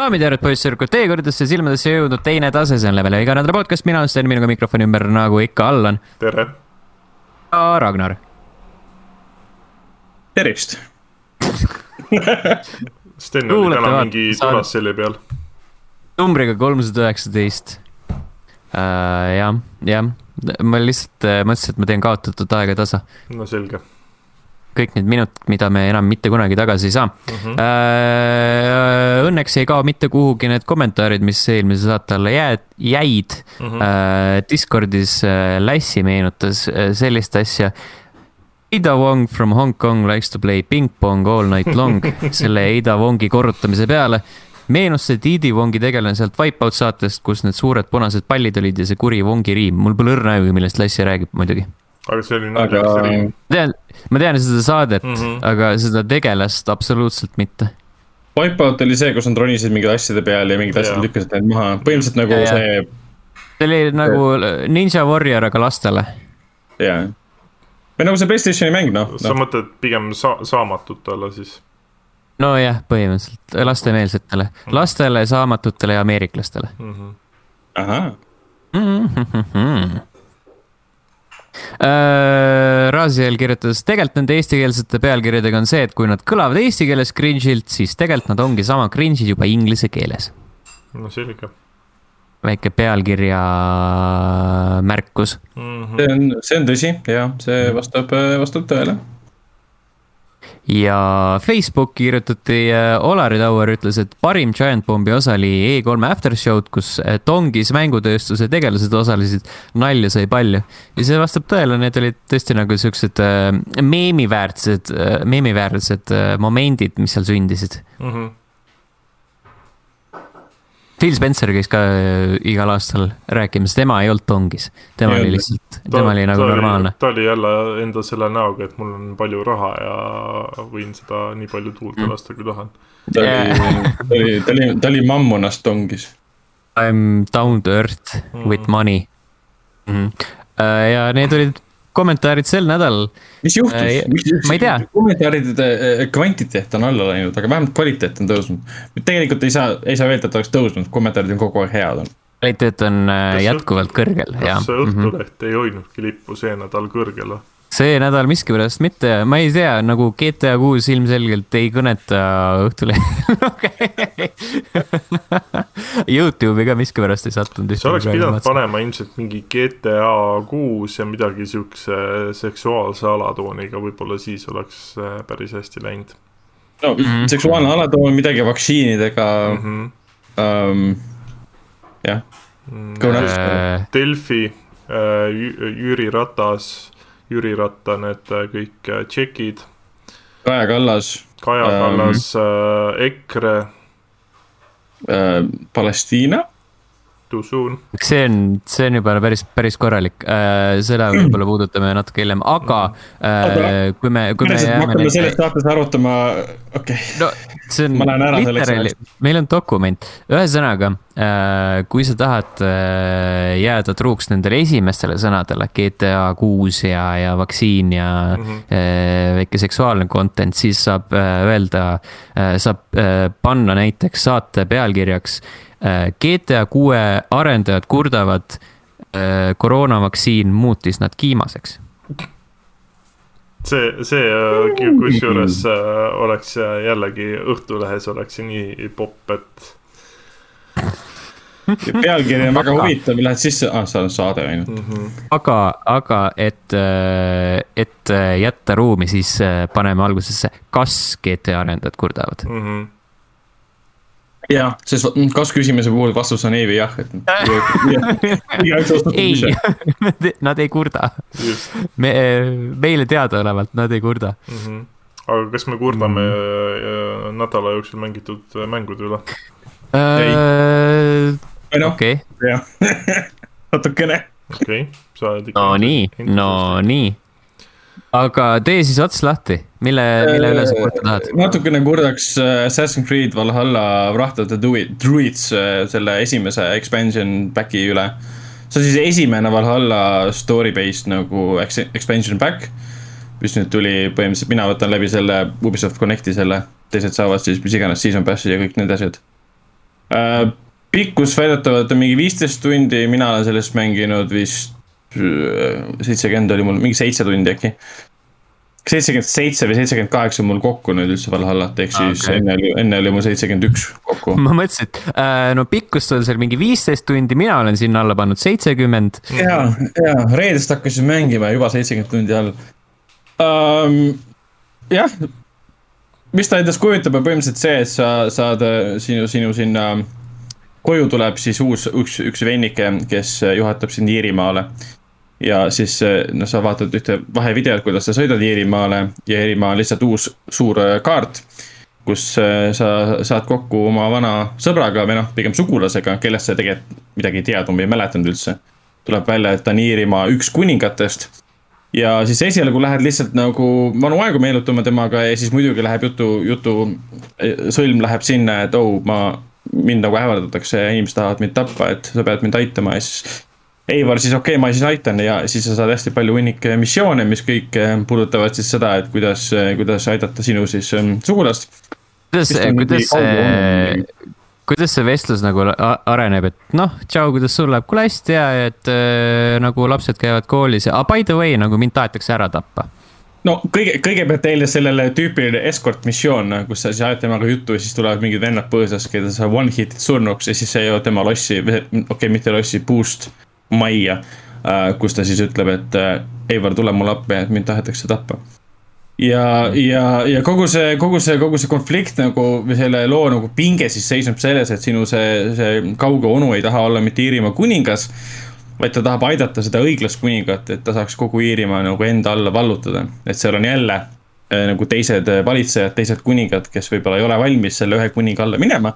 daamid ja härrad, poisssüdrukud, teie kõrgedesse silmadesse jõudnud teine tase, see on Level iga nädala podcast, mina olen Sten, minuga mikrofoni ümber nagu ikka Allan tere. ja Ragnar. tervist. Sten oli täna mingi saad- Duracell'i peal. numbriga kolmsada üheksateist. jah, jah, ma lihtsalt äh, mõtlesin, et ma teen kaotatud aega tasa. no selge kõik need minutid, mida me enam mitte kunagi tagasi ei saa mm. -hmm. Õnneks ei kao mitte kuhugi need kommentaarid, mis eelmise saate alla jääd, jäid Mm -hmm.. Discordis äh, Lassi meenutas sellist asja. Ada Wong from Hong Kong likes to play ping-pong all night long. selle Ada Wongi korrutamise peale meenus see Didi Wongi tegelane sealt Wipeout saatest, kus need suured punased pallid olid ja see kuri Wongi riim. mul pole õrna aimugi, millest Lassi räägib muidugi. Aga see oli aga riim. ma tean, ma tean seda saadet mm. -hmm. aga seda tegelast absoluutselt mitte. Wipeout oli see, kus nad ronisid mingite asjade peale ja mingid asjad Jaa. lükkasid need maha, põhimõtteliselt nagu Ja, ja. see, see oli nagu Ninja Warrior, aga lastele. jaa. või nagu see Playstationi mäng, noh, sa noh, mõtled pigem sa-, saamatutele siis? nojah, põhimõtteliselt lastemeelsetele, lastele, saamatutele ja ameeriklastele Mm -hmm. ahah. mm. -hmm. Raziel kirjutas, tegelikult nende eestikeelsete pealkirjadega on see, et kui nad kõlavad eesti keeles cringe'ilt, siis tegelikult nad ongi sama cringe'id juba inglise keeles. no selge väike pealkirja märkus. mm. -hmm. see on, see on tõsi, jah, see vastab, vastab tõele. Ja Facebooki kirjutati, Olari Tauer ütles, et parim Giant Bombi osa oli E3 aftershow'd, kus äh, Tongis mängutööstuse tegelased osalesid, nalja sai palju. ja see vastab tõele, need olid tõesti nagu siuksed äh, meemiväärsed, meemiväärsed äh, momendid, mis seal sündisid. Mm -hmm. Phil Spencer käis ka äh, igal aastal rääkimas, tema ei olnud Tongis, tema Ei oli lihtsalt, tema oli nagu normaalne. ta oli jälle enda selle näoga, et mul on palju raha ja võin seda nii palju tuulde Mm. lasta, kui tahan. ta oli, ta oli, ta oli, ta oli mammonast tongis. I m down to earth with Mhm. money mm. -hmm. ja need olid kommentaarid sel nädalal. mis juhtus Äh,? ma ei tea. kommentaaride äh, kvantiteet on alla läinud, aga vähemalt kvaliteet on tõusnud. tegelikult ei saa, ei saa öelda, et oleks tõusnud, kommentaarid on kogu aeg head olnud. kvaliteet on äh, Kas jätkuvalt kõrgel, jah kas. see Mm -hmm. Õhtuleht ei hoidnudki lippu see nädal kõrgel või? See nädal miskipärast mitte, ma ei tea, nagu GTA kuus ilmselgelt ei kõneta Õhtulehe. Youtube'i ka miskipärast ei sattunud. sa oleks pidanud. panema ilmselt mingi GTA kuus ja midagi siukse seksuaalse alatooniga, võib-olla siis oleks äh, päris hästi läinud no Mhm. seksuaalne alatoon, midagi vaktsiinidega mm. -hmm. ähm,. jah, Mm, Go nuts. Äh, Delfi, Jüri Ratas, Jüri Ratta need äh, kõik äh, tšekid, Kaja Kallas Kaja Ähm. Kallas äh,, EKRE, äh,, Palestiina. Tusun. see on, see on juba päris, päris korralik, seda võib-olla puudutame natuke hiljem, aga äh, kui me, kui me jääme hakkame nüüd selles saates arutama, okei okay., no see on Ma lähen ära selleks literaali meil on dokument, ühesõnaga äh,, kui sa tahad äh, jääda truuks nendele esimestele sõnadele, GTA kuus ja, ja vaktsiin ja mm. -hmm. äh, väike seksuaalne content, siis saab äh, öelda äh,, saab äh, panna näiteks saate pealkirjaks äh, GTA kuue arendajad kurdavad äh, koroonavaktsiin muutis nad kiimaseks. see, see äh, ku- kusjuures äh, oleks äh, jällegi Õhtulehes oleks see nii popp, et pealkiri on väga huvitav, lähed sisse, ah, see on saade ainult. mm -hmm. aga, aga et, et äh, jätta ruumi, siis äh, paneme algusesse, kas GTA arendajad kurdavad. Mm -hmm. jah, sest va- kas küsimuse puhul vastus on ei või jah, et. ei nad ei kurda. just me, meile teadaolevalt nad ei kurda. mm. -hmm. aga kas me kurdame mm. nädala jooksul mängitud äh, mängude üle? või noh, okei, jah, natukene. okei sa oled ikka. no nii, no nii. aga tee siis ots lahti, mille, mille üle sa kurta tahad? natukene kurdaks äh, Assassin's Creed Valhalla Wrath of the Druid- Druids äh, selle esimese expansion back'i üle. see on siis esimene Valhalla story based nagu ex- expansion back. mis nüüd tuli põhimõtteliselt, mina võtan läbi selle Ubisoft Connect'i selle, teised saavad siis mis iganes season pass'i ja kõik need asjad. uh,. pikkus väidetavalt on mingi viisteist tundi, mina olen sellest mänginud vist seitsekümmend oli mul, mingi seitse tundi äkki seitsekümmend seitse või seitsekümmend kaheksa mul kokku nüüd üldse Valhallat, ehk siis okay. enne oli, enne oli mul seitsekümmend üks kokku. ma mõtlesin, et äh, no pikkust on seal mingi viisteist tundi, mina olen sinna alla pannud seitsekümmend. ja, ja reedest hakkasin mängima juba seitsekümmend tundi all um,. jah, mis ta endast kujutab, on põhimõtteliselt see, et sa saad äh, sinu, sinu sinna koju tuleb siis uus, üks, üks vennike, kes juhatab sind Iirimaale ja siis noh, sa vaatad ühte vahevideot, kuidas sa sõidad Iirimaale ja Iirimaa on lihtsalt uus suur äh, kaart. kus äh, sa saad kokku oma vana sõbraga või noh, pigem sugulasega, kellest sa tegelikult midagi ei teadnud või ei mäletanud üldse. tuleb välja, et ta on Iirimaa üks kuningatest. ja siis esialgu lähed lihtsalt nagu vanu aegu meenutama temaga ja siis muidugi läheb jutu, jutu sõlm läheb sinna, et oh, ma mind nagu ähvardatakse ja inimesed tahavad mind tappa, et sa pead mind aitama ja siis Eivar siis okei okay,, ma siis aitan ja siis sa saad hästi palju hunnikke missioone, mis kõik eh, puudutavad siis seda, et kuidas, eh, kuidas aidata sinu siis eh, sugulast. kuidas, kuidas see, kuidas see vestlus nagu areneb, et noh, tšau, kuidas sul läheb, kuule hästi ja et äh, nagu lapsed käivad koolis ja ah, by the way nagu mind tahetakse ära tappa. No kõige, kõigepealt eelnes sellele tüüpiline escort missioon, kus sa siis ajad temaga juttu ja siis tulevad mingid vennad põõsas, keda sa one hit'id surnuks ja siis sa jõuad tema lossi, okei okay,, mitte lossi, boost majja, äh, kus ta siis ütleb, et äh, Eivar, tule mulle appi, et mind tahetakse tappa. ja, ja, ja kogu see, kogu see, kogu see konflikt nagu või selle loo nagu pinge siis seisneb selles, et sinu see, see kauge onu ei taha olla mitte Iirimaa kuningas vaid ta tahab aidata seda õiglast kuningat, et ta saaks kogu Iirimaa nagu enda alla vallutada, et seal on jälle äh, nagu teised valitsejad, teised kuningad, kes võib-olla ei ole valmis selle ühe kuninga alla minema.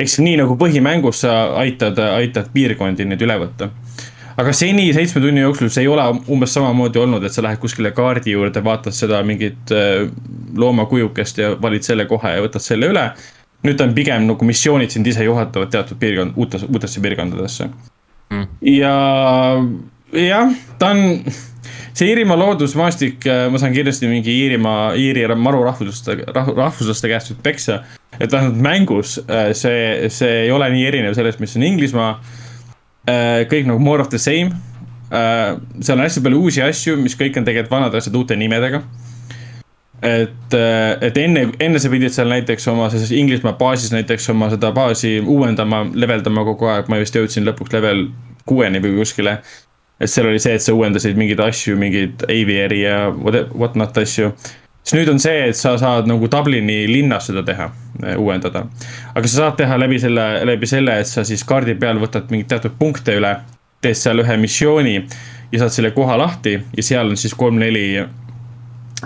Ehk siis nii nagu põhimängus sa aitad, aitad piirkondi nüüd üle võtta aga seni seitsme tunni jooksul see ei ole umbes samamoodi olnud, et sa lähed kuskile kaardi juurde, vaatad seda mingit äh, loomakujukest ja valid selle kohe ja võtad selle üle. nüüd ta on pigem nagu missioonid sind ise juhatavad teatud piirkond, uutes, uutesse piirkondadesse mm.. ja jah, ta on, see Iirimaa loodusmaastik, äh, ma saan kindlasti mingi Iirimaa, Iiri maru rahvuslaste, rahvuslaste käest nüüd peksa. Et vähemalt mängus äh, see, see ei ole nii erinev sellest, mis on Inglismaa Äh, kõik nagu more of the same. Äh, seal on hästi palju uusi asju, mis kõik on tegelikult vanad asjad uute nimedega. et, et enne, enne sa pidid seal näiteks oma selles Inglismaa baasis näiteks oma seda baasi uuendama, leveldama kogu aeg, ma vist jõudsin lõpuks level kuueni või kuskile. et seal oli see, et sa uuendasid mingeid asju, mingeid aviary ja what not asju siis nüüd on see, et sa saad nagu Dublini linnas seda teha, eh, uuendada. aga sa saad teha läbi selle, läbi selle, et sa siis kaardi peal võtad mingeid teatud punkte üle. teed seal ühe missiooni ja saad selle koha lahti ja seal on siis kolm-neli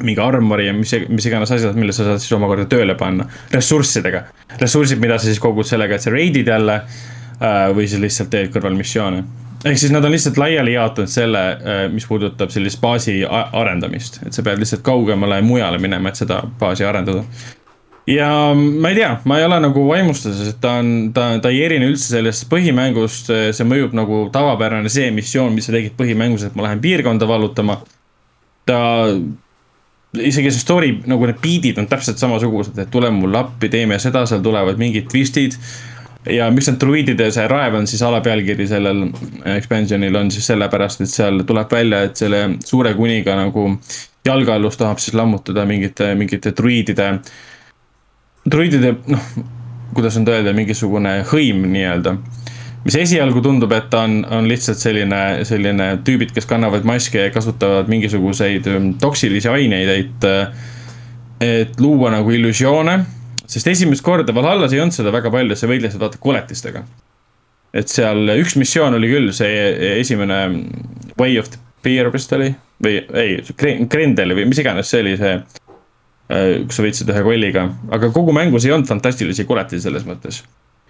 mingi armori ja mis, mis iganes asjad, mille sa saad siis omakorda tööle panna. ressurssidega, ressursid, mida sa siis kogud sellega, et sa raid'id jälle äh, või siis lihtsalt teed kõrvalmissioone ehk siis nad on lihtsalt laiali jaotanud selle, äh, mis puudutab sellist baasi arendamist, et sa pead lihtsalt kaugemale mujale minema, et seda baasi arendada. Ja ma ei tea, ma ei ole nagu vaimustuses, et ta on, ta, ta ei erine üldse sellest põhimängust, see mõjub nagu tavapärane see missioon, mis sa tegid põhimängus, et ma lähen piirkonda vallutama. ta, isegi see story nagu need beat'id on täpselt samasugused, et tule mulle appi, teeme seda, seal tulevad mingid twist'id ja miks need druiidide see raev on siis alapealkiri sellel expansion'il on siis sellepärast, et seal tuleb välja, et selle suure kuniga nagu jalgealus tahab siis lammutada mingite, mingite druiidide, druiidide noh, kuidas nüüd öelda, mingisugune hõim nii-öelda. mis esialgu tundub, et ta on, on lihtsalt selline, selline tüübid, kes kannavad maske ja kasutavad mingisuguseid toksilisi aineid, et, et luua nagu illusioone sest esimest korda Valhallas ei olnud seda väga palju, sa võitlesid vaata koletistega. et seal üks missioon oli küll see esimene Way of the Beer vist oli või ei, Grendel või mis iganes see oli see. Äh, kus sa võitsid ühe kolliga, aga kogu mängus ei olnud fantastilisi koletisi selles mõttes.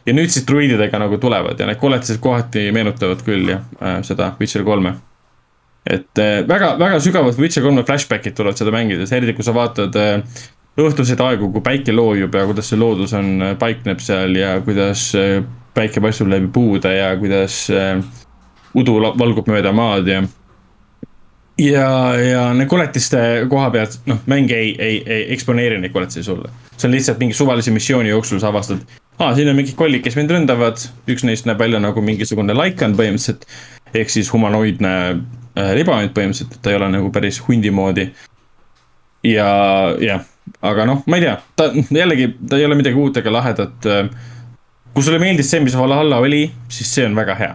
ja nüüd siis druididega nagu tulevad ja need koletised kohati meenutavad küll jah äh, seda Witcher kolme et äh, väga, väga sügavad Witcher kolme flashback'id tulevad seda mängides, eriti kui sa vaatad äh, õhtuseid aegu, kui päike loojub ja kuidas see loodus on, äh, paikneb seal ja kuidas äh, päike paistab läbi puude ja kuidas udu valgub mööda maad ja. Ja, ja need koletiste koha pealt, noh, mäng ei, ei, ei eksponeeri neid koletisi sulle. see on lihtsalt mingi suvalise missiooni jooksul sa avastad, aa, siin on mingid kollid, kes mind ründavad, üks neist näeb välja nagu mingisugune laikan põhimõtteliselt. ehk siis humanoidne äh, libavant põhimõtteliselt, ta ei ole nagu päris hundi moodi. ja, jah, aga noh, ma ei tea, ta jällegi, ta ei ole midagi uut ega lahedat. kui sulle meeldis see, mis Valhalla oli, siis see on väga hea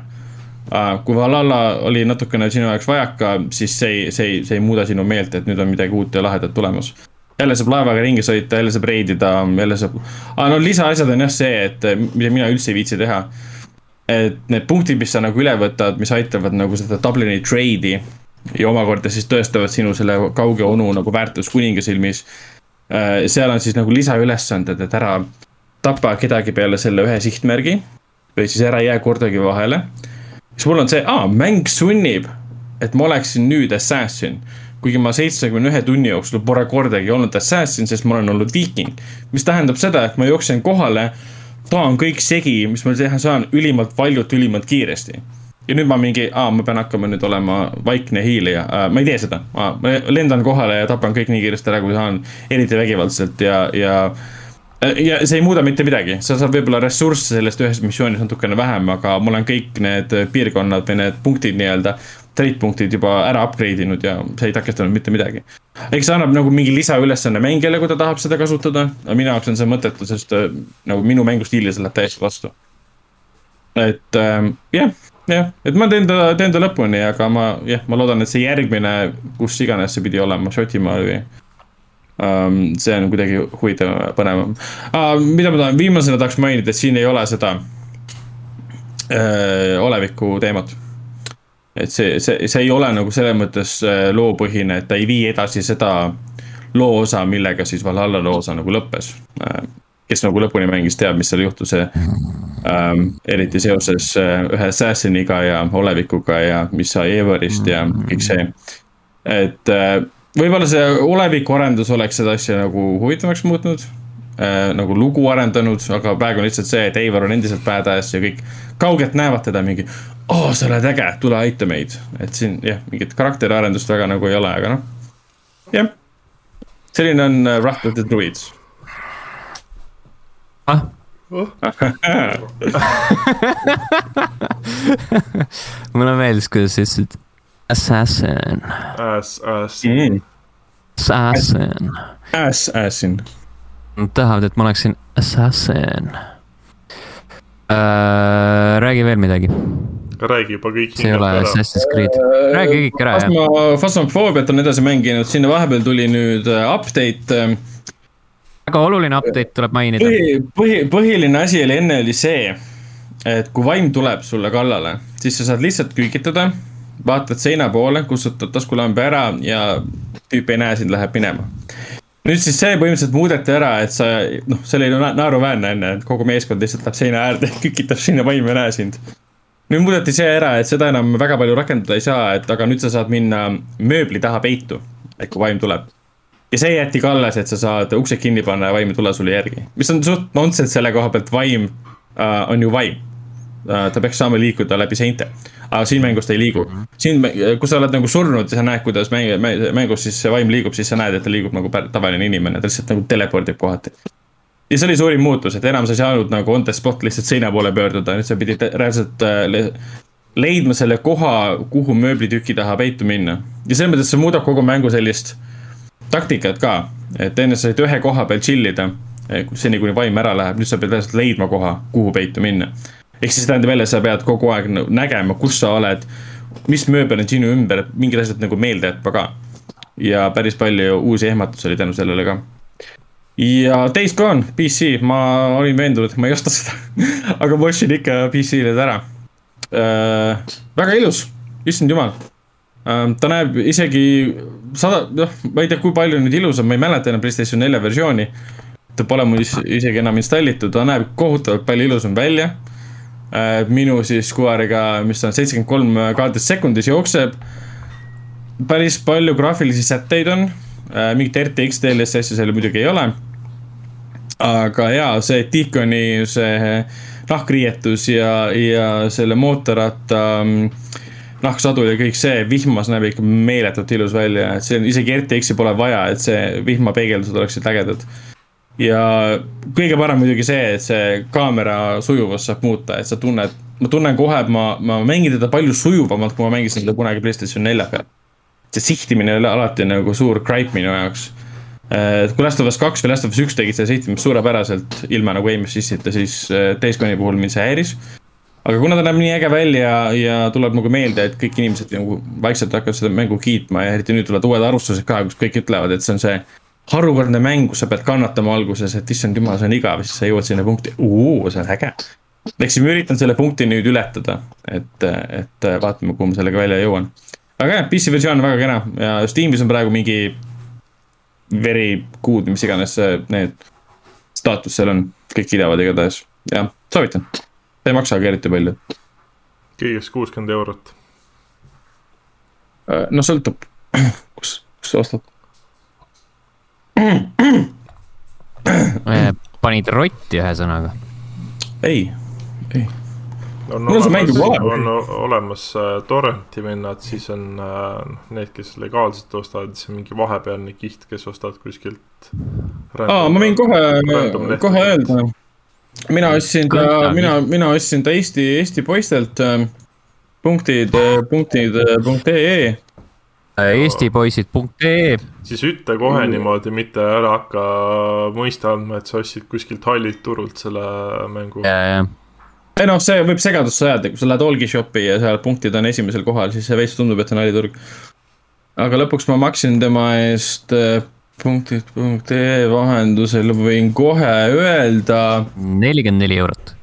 kui Valhalla oli natukene sinu jaoks vajaka, siis see ei, see ei, see ei muuda sinu meelt, et nüüd on midagi uut ja lahedat tulemas. jälle saab laevaga ringi sõita, jälle saab reidida, jälle saab, aga no lisaasjad on jah see, et mida mina üldse ei viitsi teha. et need punktid, mis sa nagu üle võtad, mis aitavad nagu seda Dublini trade'i ja omakorda siis tõestavad sinu selle kauge onu nagu väärtust kuninga silmis. Uh, seal on siis nagu lisaülesanded, et ära tapa kedagi peale selle ühe sihtmärgi või siis ära jää kordagi vahele siis mul on see, aa, mäng sunnib, et ma oleksin nüüd assassin. kuigi ma seitsmekümne ühe tunni jooksul pole kordagi olnud assassin, sest ma olen olnud viiking. mis tähendab seda, et ma jooksen kohale, taon kõik segi, mis ma teha saan, ülimalt valjult, ülimalt kiiresti ja nüüd ma mingi, aa, ma pean hakkama nüüd olema vaikne hiilija äh,, ma ei tee seda, ma lendan kohale ja tapan kõik nii kiiresti ära, kui saan, eriti vägivaldselt ja, ja Äh, ja see ei muuda mitte midagi, sa saad võib-olla ressursse sellest ühest missioonist natukene vähem, aga ma olen kõik need piirkonnad või need punktid nii-öelda. trade punktid juba ära upgrade inud ja see ei takistanud mitte midagi. eks see annab nagu mingi lisaülesanne mängijale, kui ta tahab seda kasutada, aga minu jaoks on see mõttetu, sest äh, nagu minu mängustiili see läheb täiesti vastu. et ähm, jah, jah, et ma teen ta, teen ta lõpuni, aga ma jah, ma loodan, et see järgmine, kus iganes see pidi olema, Šotimaal või. See on kuidagi huvitavam, põnevam mida ma tahan, viimasena tahaks mainida, et siin ei ole seda uh, oleviku teemat. et see, see, see ei ole nagu selles mõttes uh, loopõhine, et ta ei vii edasi seda loo osa, millega siis Valhalla loo osa nagu lõppes uh, kes nagu lõpuni mängis, teab, mis seal juhtus ähm,. eriti seoses äh, ühe Assassiniga ja olevikuga ja mis sai Everist ja kõik see. et äh, võib-olla see olevikuarendus oleks seda asja nagu huvitavamaks muutnud äh,. nagu lugu arendanud, aga praegu on lihtsalt see, et Eivor on endiselt badass ja kõik kaugelt näevad teda mingi. oo, sa oled äge, tule aita meid, et siin jah, mingit karakteriarendust väga nagu ei ole, aga noh. jah, selline on uh, Wrath of the Druids ah mulle meeldis, kuidas sa ütlesid Assassin. Assassin mm.. Assassin. Assassin. Nad tahavad, et ma oleksin assassin äh,. räägi veel midagi. räägi juba kõik. see ei ole Assassin's Creed, räägi kõik ära jah. Phasmophobiat on edasi mänginud, sinna vahepeal tuli nüüd äh, update äh, väga oluline update tuleb mainida. põhi, põhi, põhiline asi oli enne oli see, et kui vaim tuleb sulle kallale, siis sa saad lihtsalt küükitada vaatad seina poole, kustutad taskulambi ära ja tüüp ei näe sind, läheb minema. nüüd siis see põhimõtteliselt muudeti ära, et sa, noh, see oli naeruväärne enne, et kogu meeskond lihtsalt läheb seina äärde, kükitab sinna, vaim ei näe sind. nüüd muudeti see ära, et seda enam väga palju rakendada ei saa, et aga nüüd sa saad minna mööbli taha peitu, et kui vaim tuleb ja see jäeti ka alles, et sa saad uksed kinni panna ja vaim ei tule sulle järgi, mis on suht nonsense selle koha pealt, vaim uh, on ju vaim. Ta peaks saama liikuda läbi seinte aga siin mängus ta ei liigu. siin, kui sa oled nagu surnud ja sa näed, kuidas mäng, mängus siis see vaim liigub, siis sa näed, et ta liigub nagu tavaline inimene, ta lihtsalt nagu telepordib kohati. ja see oli suurim muutus, et enam sa ei saanud nagu on the spot lihtsalt seina poole pöörduda, nüüd sa pidid reaalselt äh, leidma selle koha, kuhu mööblitüki taha peitu minna. ja selles mõttes see muudab kogu mängu sellist taktikat ka, et enne sa said ühe koha peal chill ida, seni kuni vaim ära läheb, nüüd sa pead reaalselt leidma koha, kuhu peitu minna ehk siis tähendab jälle, sa pead kogu aeg nägema, kus sa oled, mis mööbel on sinu ümber, mingid asjad nagu meelde jätma ka. ja päris palju uusi ehmatusi oli tänu sellele ka. ja Days Gone, PC, ma olin veendunud, et ma ei osta seda aga ma ostsin ikka PC-le ära äh,. väga ilus, issand jumal äh,. ta näeb isegi sada, noh, ma ei tea, kui palju nüüd ilusam, ma ei mäleta enam Playstation nelja versiooni ta pole mul isegi enam installitud, ta näeb kohutavalt palju ilusam välja Äh, minu siis kuuariga, mis on seitsekümmend kolm kaadrit sekundis jookseb. päris palju graafilisi sätteid on, äh, mingit RTX DLS asja seal muidugi ei ole. aga jaa, see Deaconi see nahkriietus ja, ja selle mootorratta nahksadul ja kõik see, vihmas näeb ikka meeletult ilus välja, et see on isegi RTX-i pole vaja, et see vihmapeegeldused oleksid ägedad. Ja kõige parem muidugi see, et see kaamera sujuvust saab muuta, et sa tunned, ma tunnen kohe, et ma, ma mängin teda palju sujuvamalt, kui ma mängisin teda kunagi PlayStation nelja peal. see sihtimine oli alati nagu suur gripe minu jaoks et kui Last of Us kaks või Last of Us üks tegid seda sihtimist suurepäraselt ilma nagu aim assist'ita, siis Days Gone'i puhul mind see häiris aga kuna ta näeb nii äge välja ja tuleb nagu meelde, et kõik inimesed nagu vaikselt hakkavad seda mängu kiitma ja eriti nüüd tulevad uued arvustused ka, kus kõik ütlevad, et see on see harukordne mäng, kus sa pead kannatama alguses, et issand jumal, see on igav, siis sa jõuad sinna punkti, see on äge. ehk siis ma üritan selle punkti nüüd ületada, et, et vaatame, kuhu ma sellega välja jõuan. aga jah, PC versioon on väga kena ja Steamis on praegu mingi very good, mis iganes need staatus seal on, kõik kiidavad igatahes, jah, soovitan ei maksagi eriti palju. kõigest kuuskümmend eurot. Äh, no sõltub, kus, kus sa ostad panid rotti ühesõnaga? ei, ei. on Mul olemas, on olemas äh, torrenti vennad, siis on äh, need, kes legaalselt ostavad, siis on mingi vahepealne kiht, kes ostavad kuskilt. aa, ma võin kohe, kohe öelda mina ostsin ta, mina, mina ostsin ta Eesti, Eesti poistelt äh, punktid, äh, punktid äh, punkt ee. eestipoisid.ee. siis ütle kohe mm. niimoodi, mitte ära hakka mõista andma, et sa ostsid kuskilt hallilt turult selle mängu. ei noh, see võib segadusse ajada, kui sa lähed Olgi shopi ja seal punktid on esimesel kohal, siis see veits tundub, et see on halliturg. aga lõpuks ma maksin tema eest punktid.ee vahendusel võin kohe öelda. nelikümmend neli eurot.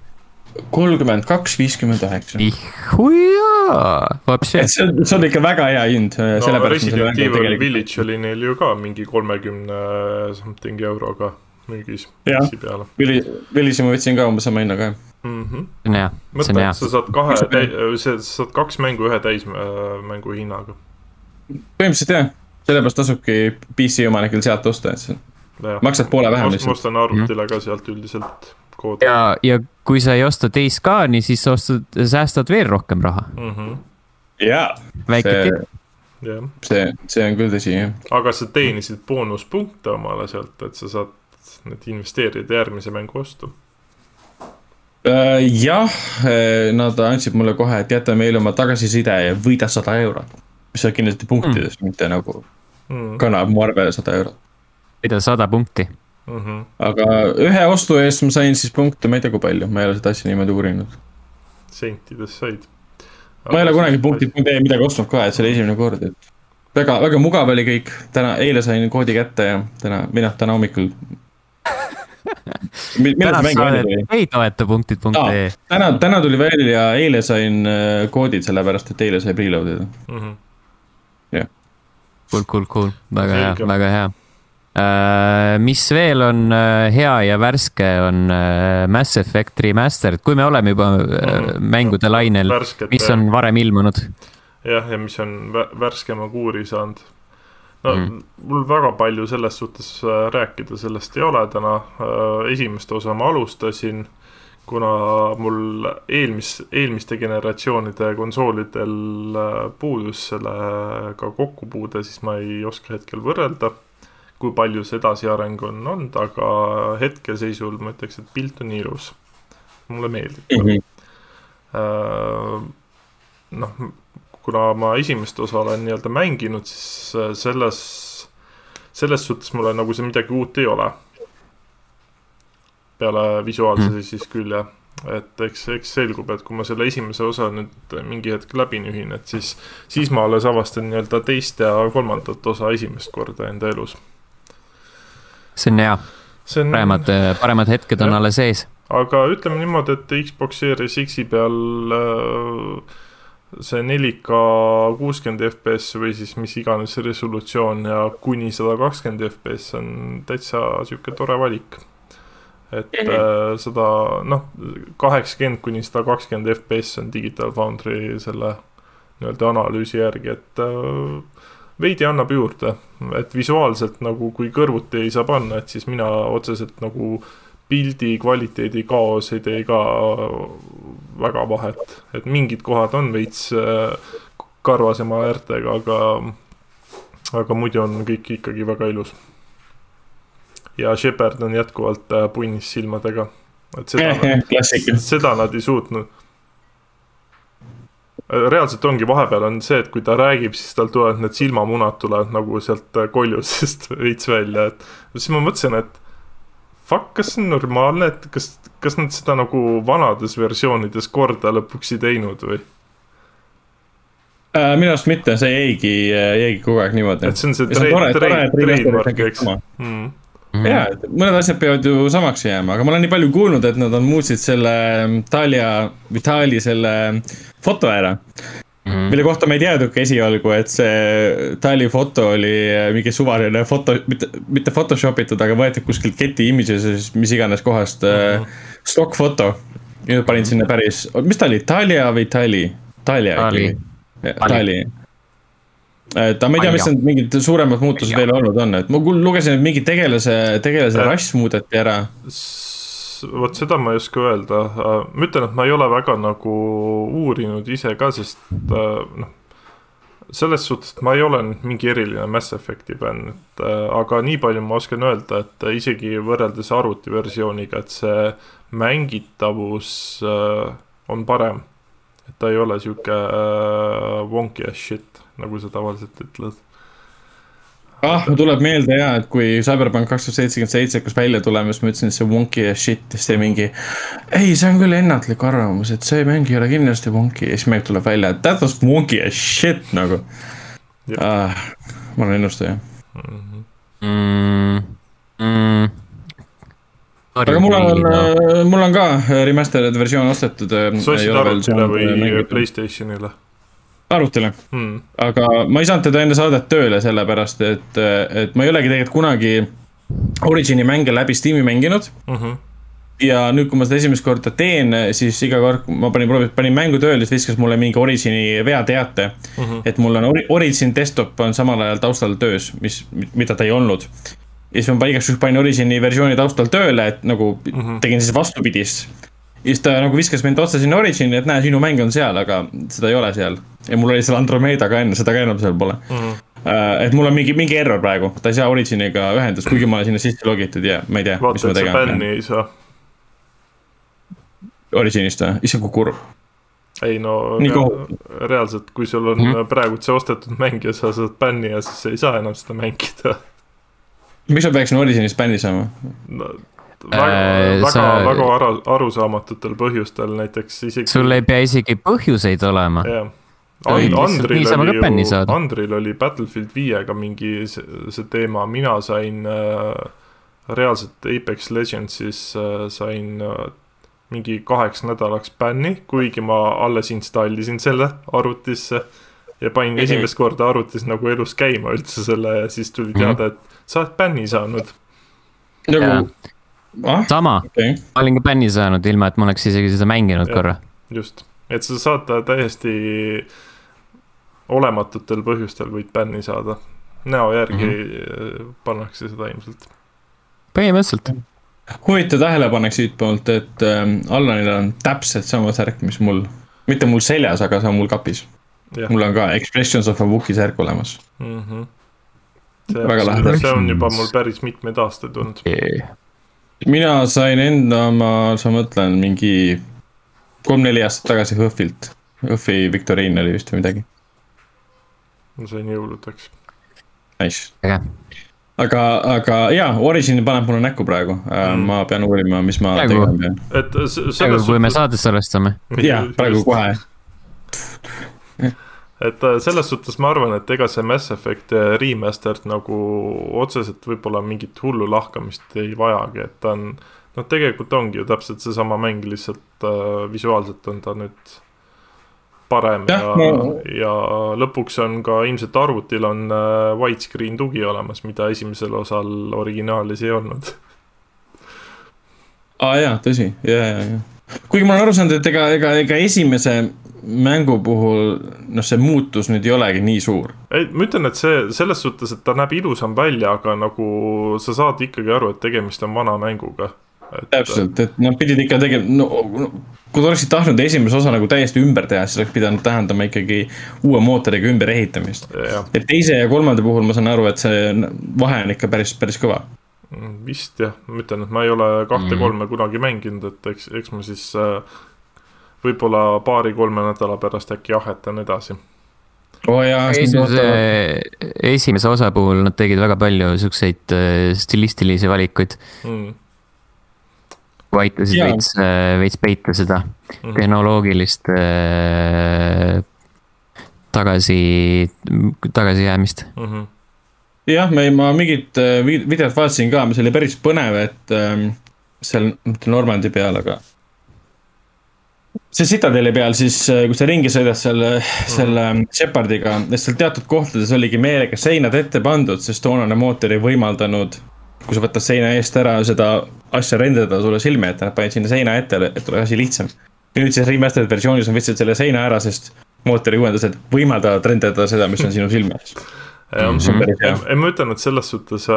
Kolmkümmend kaks, viiskümmend üheksa. ihujaa, vapsi. see on, see on ikka väga hea hind. no Resident Evil Village oli neil ju ka mingi kolmekümne something euroga müügis. jah, Villi, Villisi ma võtsin ka umbes sama hinnaga, jah mm. -hmm. see on hea, see on hea. sa saad kahe, sa saad kaks mängu ühe täismängu hinnaga. põhimõtteliselt jah sellepärast tasubki PC omanikel sealt osta, et sa maksad poole vähem lihtsalt. ma ostan arvutile ka sealt üldiselt. Ja, ja kui sa ei osta teist ka, nii siis ostad, säästad veel rohkem raha mm. -hmm. jaa. väike tipp. see, see on küll tõsi, jah. aga sa teenisid boonuspunkte omale sealt, et sa saad need investeerida järgmise mängu ostu äh, jah, äh, nad andsid mulle kohe, et jäta meile oma tagasiside ja võida sada eurot mis on kindlasti punktides mm., mitte nagu mm. kannab mu arvele sada eurot. mida sada punkti mm? -hmm. aga ühe ostu eest ma sain siis punkte, ma ei tea, kui palju, ma ei ole seda asja niimoodi uurinud. sentides said. ma ei ole kunagi punktid.ee midagi ostnud ka, et see oli esimene kord, et väga, väga mugav oli kõik, täna, eile sain koodi kätte ja täna, või noh, täna hommikul täna sa oled ei toeta punktid.ee. täna, täna tuli välja, eile sain äh, koodid, sellepärast et eile sai preload ida mm. -hmm jah. Cool, cool, cool, väga hea, väga hea mis veel on uh, hea ja värske, on uh, Mass Effect Remastered, kui me oleme juba mängude lainel, mis on varem ilmunud. jah, ja mis on värskema kuuri saanud. no mm. mul väga palju selles suhtes rääkida sellest ei ole täna, esimest osa ma alustasin kuna mul eelmis, eelmiste generatsioonide konsoolidel äh, puudus sellega kokkupuude, siis ma ei oska hetkel võrrelda, kui palju see edasiareng on olnud, aga hetkeseisul ma ütleks, et pilt on ilus. mulle meeldib mm. -hmm. noh, kuna ma esimest osa olen nii-öelda mänginud, siis selles, selles suhtes mulle nagu see midagi uut ei ole peale visuaalse mm. siis küll jah. et eks, eks selgub, et kui ma selle esimese osa nüüd mingi hetk läbi nühin, et siis, siis ma alles avastan nii-öelda teist ja kolmandat osa esimest korda enda elus. See on hea. paremad, paremad hetked on ja. alles ees. aga ütleme niimoodi, et Xbox Series X-i peal äh, see 4K kuuskümmend FPS või siis mis iganes resolutsioon ja kuni sada kakskümmend FPS on täitsa sihuke tore valik et äh, seda noh, kaheksakümmend kuni sada kakskümmend FPS on Digital Foundry selle nii-öelda analüüsi järgi, et äh, veidi annab juurde, et visuaalselt nagu kui kõrvuti ei saa panna, et siis mina otseselt nagu pildi kvaliteedi kaos ei tee ka väga vahet, et mingid kohad on veits äh, karvasema äärtega, aga, aga muidu on kõik ikkagi väga ilus. ja Shepard on jätkuvalt äh, punnis silmadega, et seda seda nad ei suutnud. Reaalselt ongi, vahepeal on see, et kui ta räägib, siis tal tulevad need silmamunad tulevad nagu sealt äh, koljusest veits välja, et siis ma mõtlesin, et fuck, kas see on normaalne, et kas, kas nad seda nagu vanades versioonides korda lõpuks ei teinud või? Äh, minu arust mitte, see jäigi, jäigi kogu aeg niimoodi. et see on see see trademark, eks sama. mm.. ja, et mõned asjad peavad ju samaks jääma, aga ma olen nii palju kuulnud, et nad on muutsid selle Talia, Vitali selle foto ära. Mhm. mille kohta ma ei teadnudki esialgu, et see Tali foto oli mingi suvaline foto, mitte, mitte Photoshop itud, aga võetud kuskilt Getty Images, mis iganes kohast uh -huh. stock foto. ja panin sinna päris, mis ta oli, Talia või Tali? Talia Tali. Tali. Et aga ma ei tea, mis need mingid suuremad muutused veel olnud on, et ma lugesin, et mingi tegelase, tegelase Äh. rass muudeti ära. vot seda ma ei oska öelda, ma ütlen, et ma ei ole väga nagu uurinud ise ka, sest äh, noh. selles suhtes, et ma ei ole nüüd mingi eriline Mass Effect'i fänn, et äh, aga nii palju ma oskan öelda, et isegi võrreldes arvutiversiooniga, et see mängitavus äh, on parem. et ta ei ole sihuke äh, wonky as shit, nagu sa tavaliselt ütled. ah, mul tuleb meelde ja, et kui Cyberpunk kaks tuhat seitsekümmend seitse hakkas välja tulema, siis ma ütlesin, et see wonky as shit ja siis teie mingi. ei, see on küll ennatlik arvamus, et see mäng ei ole kindlasti wonky ja siis mäng tuleb välja, et that was wonky as shit nagu ah,. ma olen ennustaja, mm,. Mm, aga mul on, mul on ka remastered versioon ostetud. sa ostsid arvutile või? Playstationile arvutile, mm.? aga ma ei saanud teda enne saadet tööle, sellepärast et, et ma ei olegi tegelikult kunagi Origini mänge läbi Steam'i mänginud Mm -hmm. ja nüüd, kui ma seda esimest korda teen, siis iga kord, ma panin, panin mängu tööle, siis viskas mulle mingi Origini veateate mm. Mhm. -hmm. et mul on Ori- Origin desktop on samal ajal taustal töös, mis, mida ta ei olnud. ja siis ma igaks juhuks panin Origini versiooni taustal tööle, et nagu mm Mhm. -hmm. tegin siis vastupidist. Siis ta nagu viskas mind otse sinna Origini, et näe, sinu mäng on seal, aga seda ei ole seal. ja mul oli seal Andromeda ka enne, seda ka enam seal pole Mm -hmm. et mul on mingi, mingi error praegu, ta ei saa Originiga ühendust, kuigi ma olen sinna sisse logitud ja ma ei tea, mis ma tegema pean bänni ei saa. Originist või, issand kui kurb. ei no reaalselt, kui sul on mm -hmm. praegu see ostetud mäng ja sa saad bänni ja siis ei saa enam seda mängida miks ma peaksin Originist bänni saama? no,. Väga Äh,, väga väga aru, arusaamatutel põhjustel näiteks isegi. sul ei pea isegi põhjuseid olema. Ei, lihtsalt Andril oli ju Andril oli Battlefield viiega mingi see, see teema, mina sain äh, reaalselt Apex Legendsis äh, sain äh, mingi kaheks nädalaks bänni, kuigi ma alles installisin selle arvutisse ja panin Mhm. esimest korda arvutis nagu elus käima üldse selle ja siis tuli teada, et sa oled bänni saanud. nagu, ah, sama, okei okay., ma olin ka bänni saanud, ilma et ma oleks isegi seda mänginud Jah. korra. just, et sa saad ta täiesti olematutel põhjustel võid bänni saada. näo järgi mm -hmm. pannakse seda ilmselt. põhimõtteliselt. huvitav tähelepanek siitpoolt, et ähm, Allanil on täpselt sama särk, mis mul, mitte mul seljas, aga see on mul kapis. mul on ka Expressions of a Wookie särk olemas. mm. -hmm. Väga lahe. see on juba mul päris mitmeid aastaid olnud. Mina sain enda oma, sa mõtlen mingi kolm-neli aastat tagasi HÖFFilt. HÖFFi viktoriin oli vist või midagi, ma sain jõuludeks. nice. aga, aga jaa, Origin paneb mulle näkku praegu mm., ma pean uurima, mis ma Praegu- tegema pean. et praegu, selles kui me saadet salvestame. jaa, praegu. kohe. Et äh, selles suhtes ma arvan, et ega see Mass Effect äh, remastered nagu otseselt võib-olla mingit hullu lahkamist ei vajagi, et ta on. noh, tegelikult ongi ju täpselt seesama mäng, lihtsalt äh, visuaalselt on ta nüüd parem Jah, ja, no- ja lõpuks on ka ilmselt arvutil on äh, widescreen tugi olemas, mida esimesel osal originaalis ei olnud. aa ah, jaa, tõsi, ja, ja, ja. kuigi ma olen aru saanud, et ega, ega, ega esimese mängu puhul, noh, see muutus nüüd ei olegi nii suur. ei, ma ütlen, et see selles suhtes, et ta näeb ilusam välja, aga nagu sa saad ikkagi aru, et tegemist on vana mänguga. täpselt, et nad pidid ikka tegema, no, no kui te oleksite tahtnud esimese osa nagu täiesti ümber teha, siis oleks pidanud tähendama ikkagi uue mootoriga ümberehitamist. et teise ja kolmanda puhul ma saan aru, et see vahe on ikka päris, päris kõva. Mm, vist jah, ma ütlen, et ma ei ole kahte-kolme mm. kunagi mänginud, et eks, eks ma siis äh, võib-olla paari-kolme nädala pärast äkki jahetan edasi oh jaa, esimese, esimese osa puhul nad tegid väga palju siukseid äh, stilistilisi valikuid mm kui aitasid veits, äh, veits peita seda mm -hmm. tehnoloogilist äh, tagasi, tagasijäämist mm. -hmm. jah, me, ma mingit äh, videot vaatasin ka, mis oli päris põnev, et ähm, seal, mitte Normandi peal, aga see Citadeli peal siis, äh, kui sa ringi sõidad selle, selle mhm. Shepardiga, seal teatud kohtades oligi meelega seinad ette pandud, sest toonane mootor ei võimaldanud kui sa võtad seina eest ära seda asja renderdada sulle silme ette, nad panid sinna seina ette, et oleks asi lihtsam. ja nüüd siis remastered versioonis on võtsid selle seina ära, sest mootori uuendused võimaldavad renderdada seda, mis on sinu silme ees. Mm -hmm. ei, ma ütlen, et selles suhtes äh,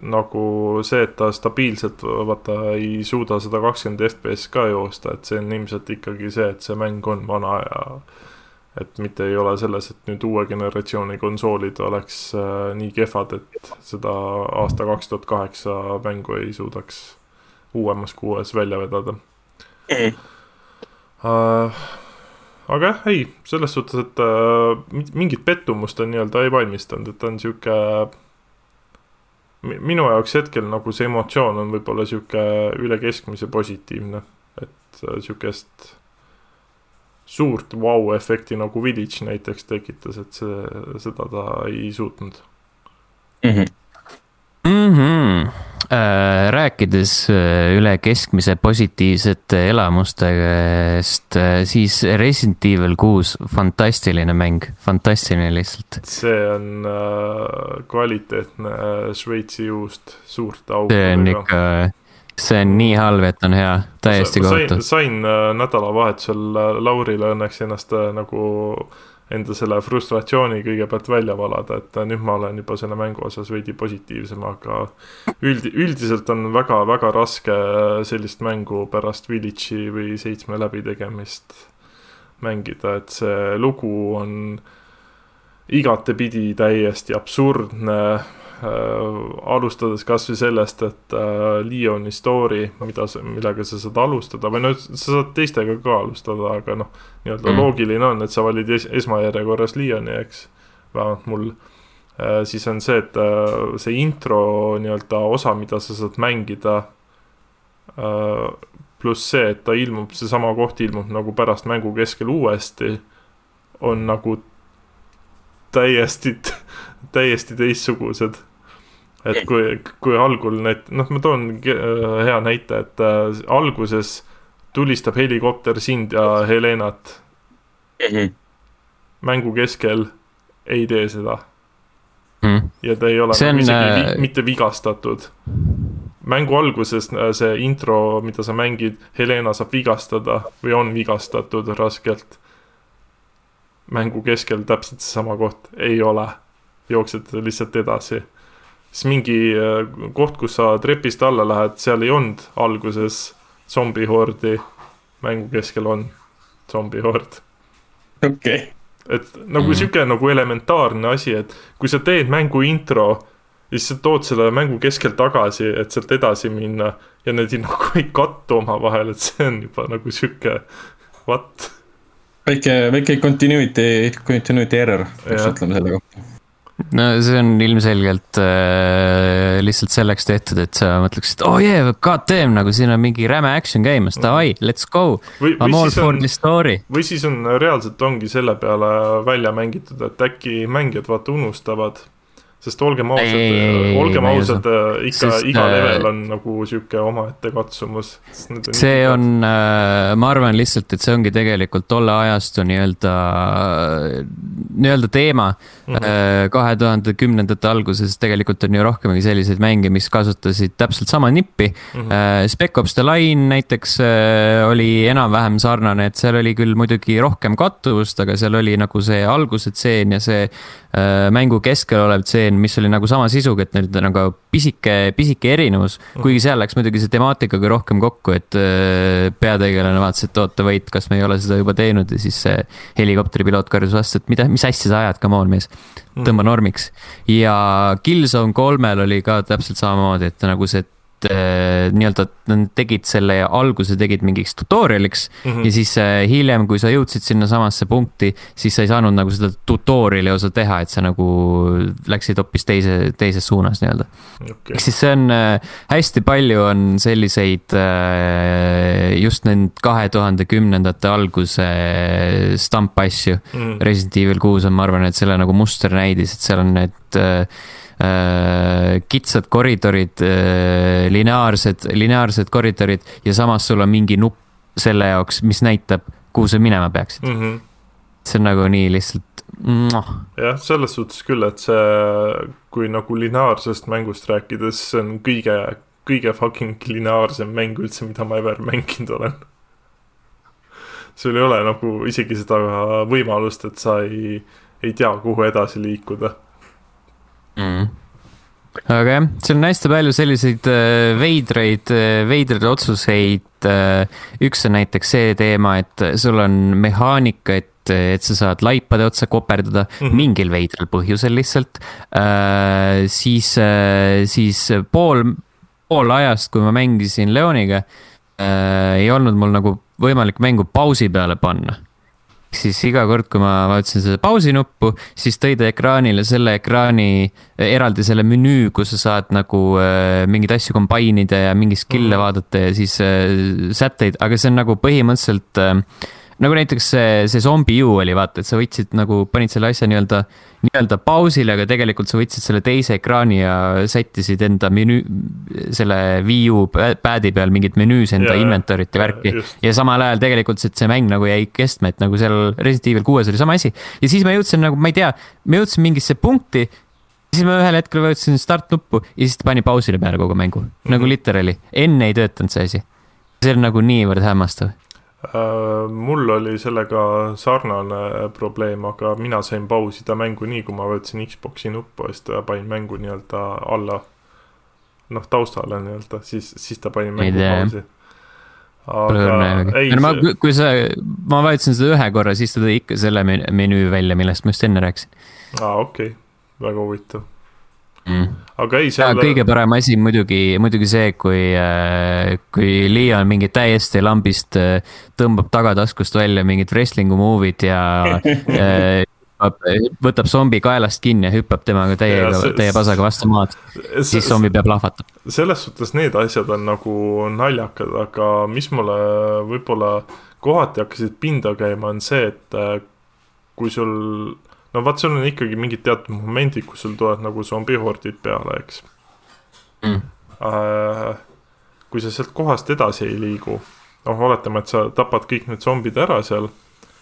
nagu see, et ta stabiilselt vaata ei suuda sada kakskümmend FPS ka joosta, et see on ilmselt ikkagi see, et see mäng on vana ja et mitte ei ole selles, et nüüd uue generatsiooni konsoolid oleks äh, nii kehvad, et seda aasta kaks tuhat kaheksa mängu ei suudaks uuemas kuues välja vedada. Mm.. Äh, aga jah, ei, selles suhtes, et äh, mingit pettumust ta nii-öelda ei valmistanud, et ta on sihuke minu jaoks hetkel nagu see emotsioon on võib-olla sihuke üle keskmise positiivne, et äh, sihukest suurt vau-efekti nagu Village näiteks tekitas, et see, seda ta ei suutnud mm. -hmm. Mm -hmm. Äh, rääkides äh, üle keskmise positiivsete elamustest äh,, siis Resident Evil kuus, fantastiline mäng, fantastiline lihtsalt. see on äh, kvaliteetne äh, Šveitsi juust suurte augudega. see on ikka see on nii halb, et on hea, täiesti kohutav. sain, sain äh, nädalavahetusel äh, Laurile õnneks ennast äh, nagu enda selle frustratsiooni kõigepealt välja valada, et nüüd ma olen juba selle mängu osas veidi positiivsem, aga üldi-, üldiselt on väga-väga raske sellist mängu pärast Village'i või seitsme läbitegemist mängida, et see lugu on igatepidi täiesti absurdne alustades kasvõi sellest, et äh, Leoni story, mida sa, millega sa saad alustada või no sa saad teistega ka alustada, aga noh, nii-öelda mm. loogiline on, et sa valid es esmajärjekorras Leoni, eks, vähemalt mul äh,. siis on see, et äh, see intro nii-öelda osa, mida sa saad mängida äh,, pluss see, et ta ilmub, seesama koht ilmub nagu pärast mängu keskel uuesti, on nagu täiesti täiesti teistsugused. et kui, kui algul need, noh, ma toon hea näite, et äh, alguses tulistab helikopter sind ja Helenat mm. -hmm. mängu keskel ei tee seda mm.. ja ta ei ole see nagu on, isegi vi, äh, mitte vigastatud. mängu alguses äh, see intro, mida sa mängid, Helena saab vigastada või on vigastatud raskelt. mängu keskel täpselt seesama koht, ei ole jooksed lihtsalt edasi. siis mingi äh, koht, kus sa trepist alla lähed, seal ei olnud alguses zombihordi, mängu keskel on zombihord. okei okay. et nagu mm. sihuke nagu elementaarne asi, et kui sa teed mängu intro ja siis sa tood selle mängu keskel tagasi, et sealt edasi minna ja need nagu ei kattu omavahel, et see on juba nagu sihuke what. väike, väike continuity, continuity error, peaks ütlema selle kohta no see on ilmselgelt äh, lihtsalt selleks tehtud, et sa mõtleksid, oh yeah, god damn, nagu siin on mingi räme action käimas, davai, let's go. I m all for the story. või siis on reaalselt ongi selle peale välja mängitud, et äkki mängijad vaata unustavad sest olgem ausad, olgem ausad, ikka sest, iga äh, level on nagu sihuke omaette katsumus. see on, äh, ma arvan lihtsalt, et see ongi tegelikult tolle ajastu nii-öelda, nii-öelda teema mm. -hmm. kahe tuhande kümnendate alguses tegelikult on ju rohkemgi selliseid mänge, mis kasutasid täpselt sama nippi mm. -hmm. Spec Ops The Line näiteks oli enam-vähem sarnane, et seal oli küll muidugi rohkem kattuvust, aga seal oli nagu see alguse tseen ja see mängu keskel olev tseen stseen, mis oli nagu sama sisuga, et nüüd nagu pisike, pisike erinevus. kuigi seal läks muidugi see temaatikaga rohkem kokku, et äh, peategelane vaatas, et oota, vait, kas me ei ole seda juba teinud ja siis see helikopteripiloot karjus vastu, et mida, mis asja sa ajad, come on mees. tõmba normiks ja Killzone kolmel oli ka täpselt samamoodi, et nagu see nii-öelda nad tegid selle alguse tegid mingiks tutorial'iks mm -hmm. ja siis äh, hiljem, kui sa jõudsid sinnasamasse punkti, siis sa ei saanud nagu seda tutorial'i osa teha, et sa nagu läksid hoopis teise, teises suunas nii-öelda okay.. ehk siis see on äh, hästi palju on selliseid just need kahe tuhande kümnendate alguse stampasju mm. -hmm. Resident Evil kuus on, ma arvan, et selle nagu musternäidis, et seal on need kitsad koridorid äh,, lineaarsed, lineaarsed koridorid ja samas sul on mingi nupp selle jaoks, mis näitab, kuhu sa minema peaksid mm. -hmm. see on nagu nii lihtsalt. jah, selles suhtes küll, et see, kui nagu lineaarsest mängust rääkides, see on kõige, kõige fucking lineaarsem mäng üldse, mida ma ever mänginud olen sul ei ole nagu isegi seda võimalust, et sa ei, ei tea, kuhu edasi liikuda mm aga jah, seal on hästi palju selliseid äh, veidraid, äh, veidraid otsuseid. Äh, üks on näiteks see teema, et sul on mehaanika, et, et sa saad laipade otsa koperdada mm -hmm. mingil veidral põhjusel lihtsalt. siis, siis pool, pool ajast, kui ma mängisin Leoniga, ei olnud mul nagu võimalik mängu pausi peale panna siis iga kord, kui ma vajutasin seda pausi nuppu, siis tõi ta ekraanile selle ekraani, eraldi selle menüü, kus sa saad nagu äh, mingeid asju combine ida ja mingeid skill'e mm. vaadata ja siis äh, sätteid, aga see on nagu põhimõtteliselt äh, nagu näiteks see, see Zombie U oli, vaata, et sa võtsid nagu, panid selle asja nii-öelda, nii-öelda pausile, aga tegelikult sa võtsid selle teise ekraani ja sättisid enda menüü, selle Wii U pad'i peal mingit menüüs enda yeah, inventory't ja värki ja samal ajal tegelikult see, see mäng nagu jäi kestma, et nagu seal Resident Evil kuues oli sama asi. ja siis ma jõudsin nagu, ma ei tea, ma jõudsin mingisse punkti, siis ma ühel hetkel vajutasin start nuppu ja siis ta pani pausile peale kogu mängu mm, -hmm. nagu literally, enne ei töötanud see asi. see on nagu niivõrd hämmastav mul oli sellega sarnane probleem, aga mina sain pausida mängu nii, kui ma võtsin Xbox'i nuppu ja siis ta panin mängu nii-öelda alla. noh, taustale nii-öelda, siis, siis ta pani mängu pausi. aga ei. ma, kui sa, ma vajutasin seda ühe korra, siis ta tõi ikka selle menüü välja, millest ma just enne rääkisin. aa, okei okay., väga huvitav mm.. aga ei, seal. kõige parem asi muidugi, muidugi see, kui, äh, kui Leon mingi täiesti lambist äh, tõmbab tagataskust välja mingid wrestling'u movie'd ja äh, võtab zombi kaelast kinni ja hüppab temaga täiega, täie pasaga vastu maad, siis zombi peab lahvatab. selles suhtes need asjad on nagu naljakad, aga mis mulle võib-olla kohati hakkasid pinda käima, on see, et kui sul no vaat, sul on ikkagi mingid teatud momendid, kus sul tulevad nagu zombihordid peale, eks. Mm.. Äh, kui sa sealt kohast edasi ei liigu, noh, oletame, et sa tapad kõik need zombid ära seal,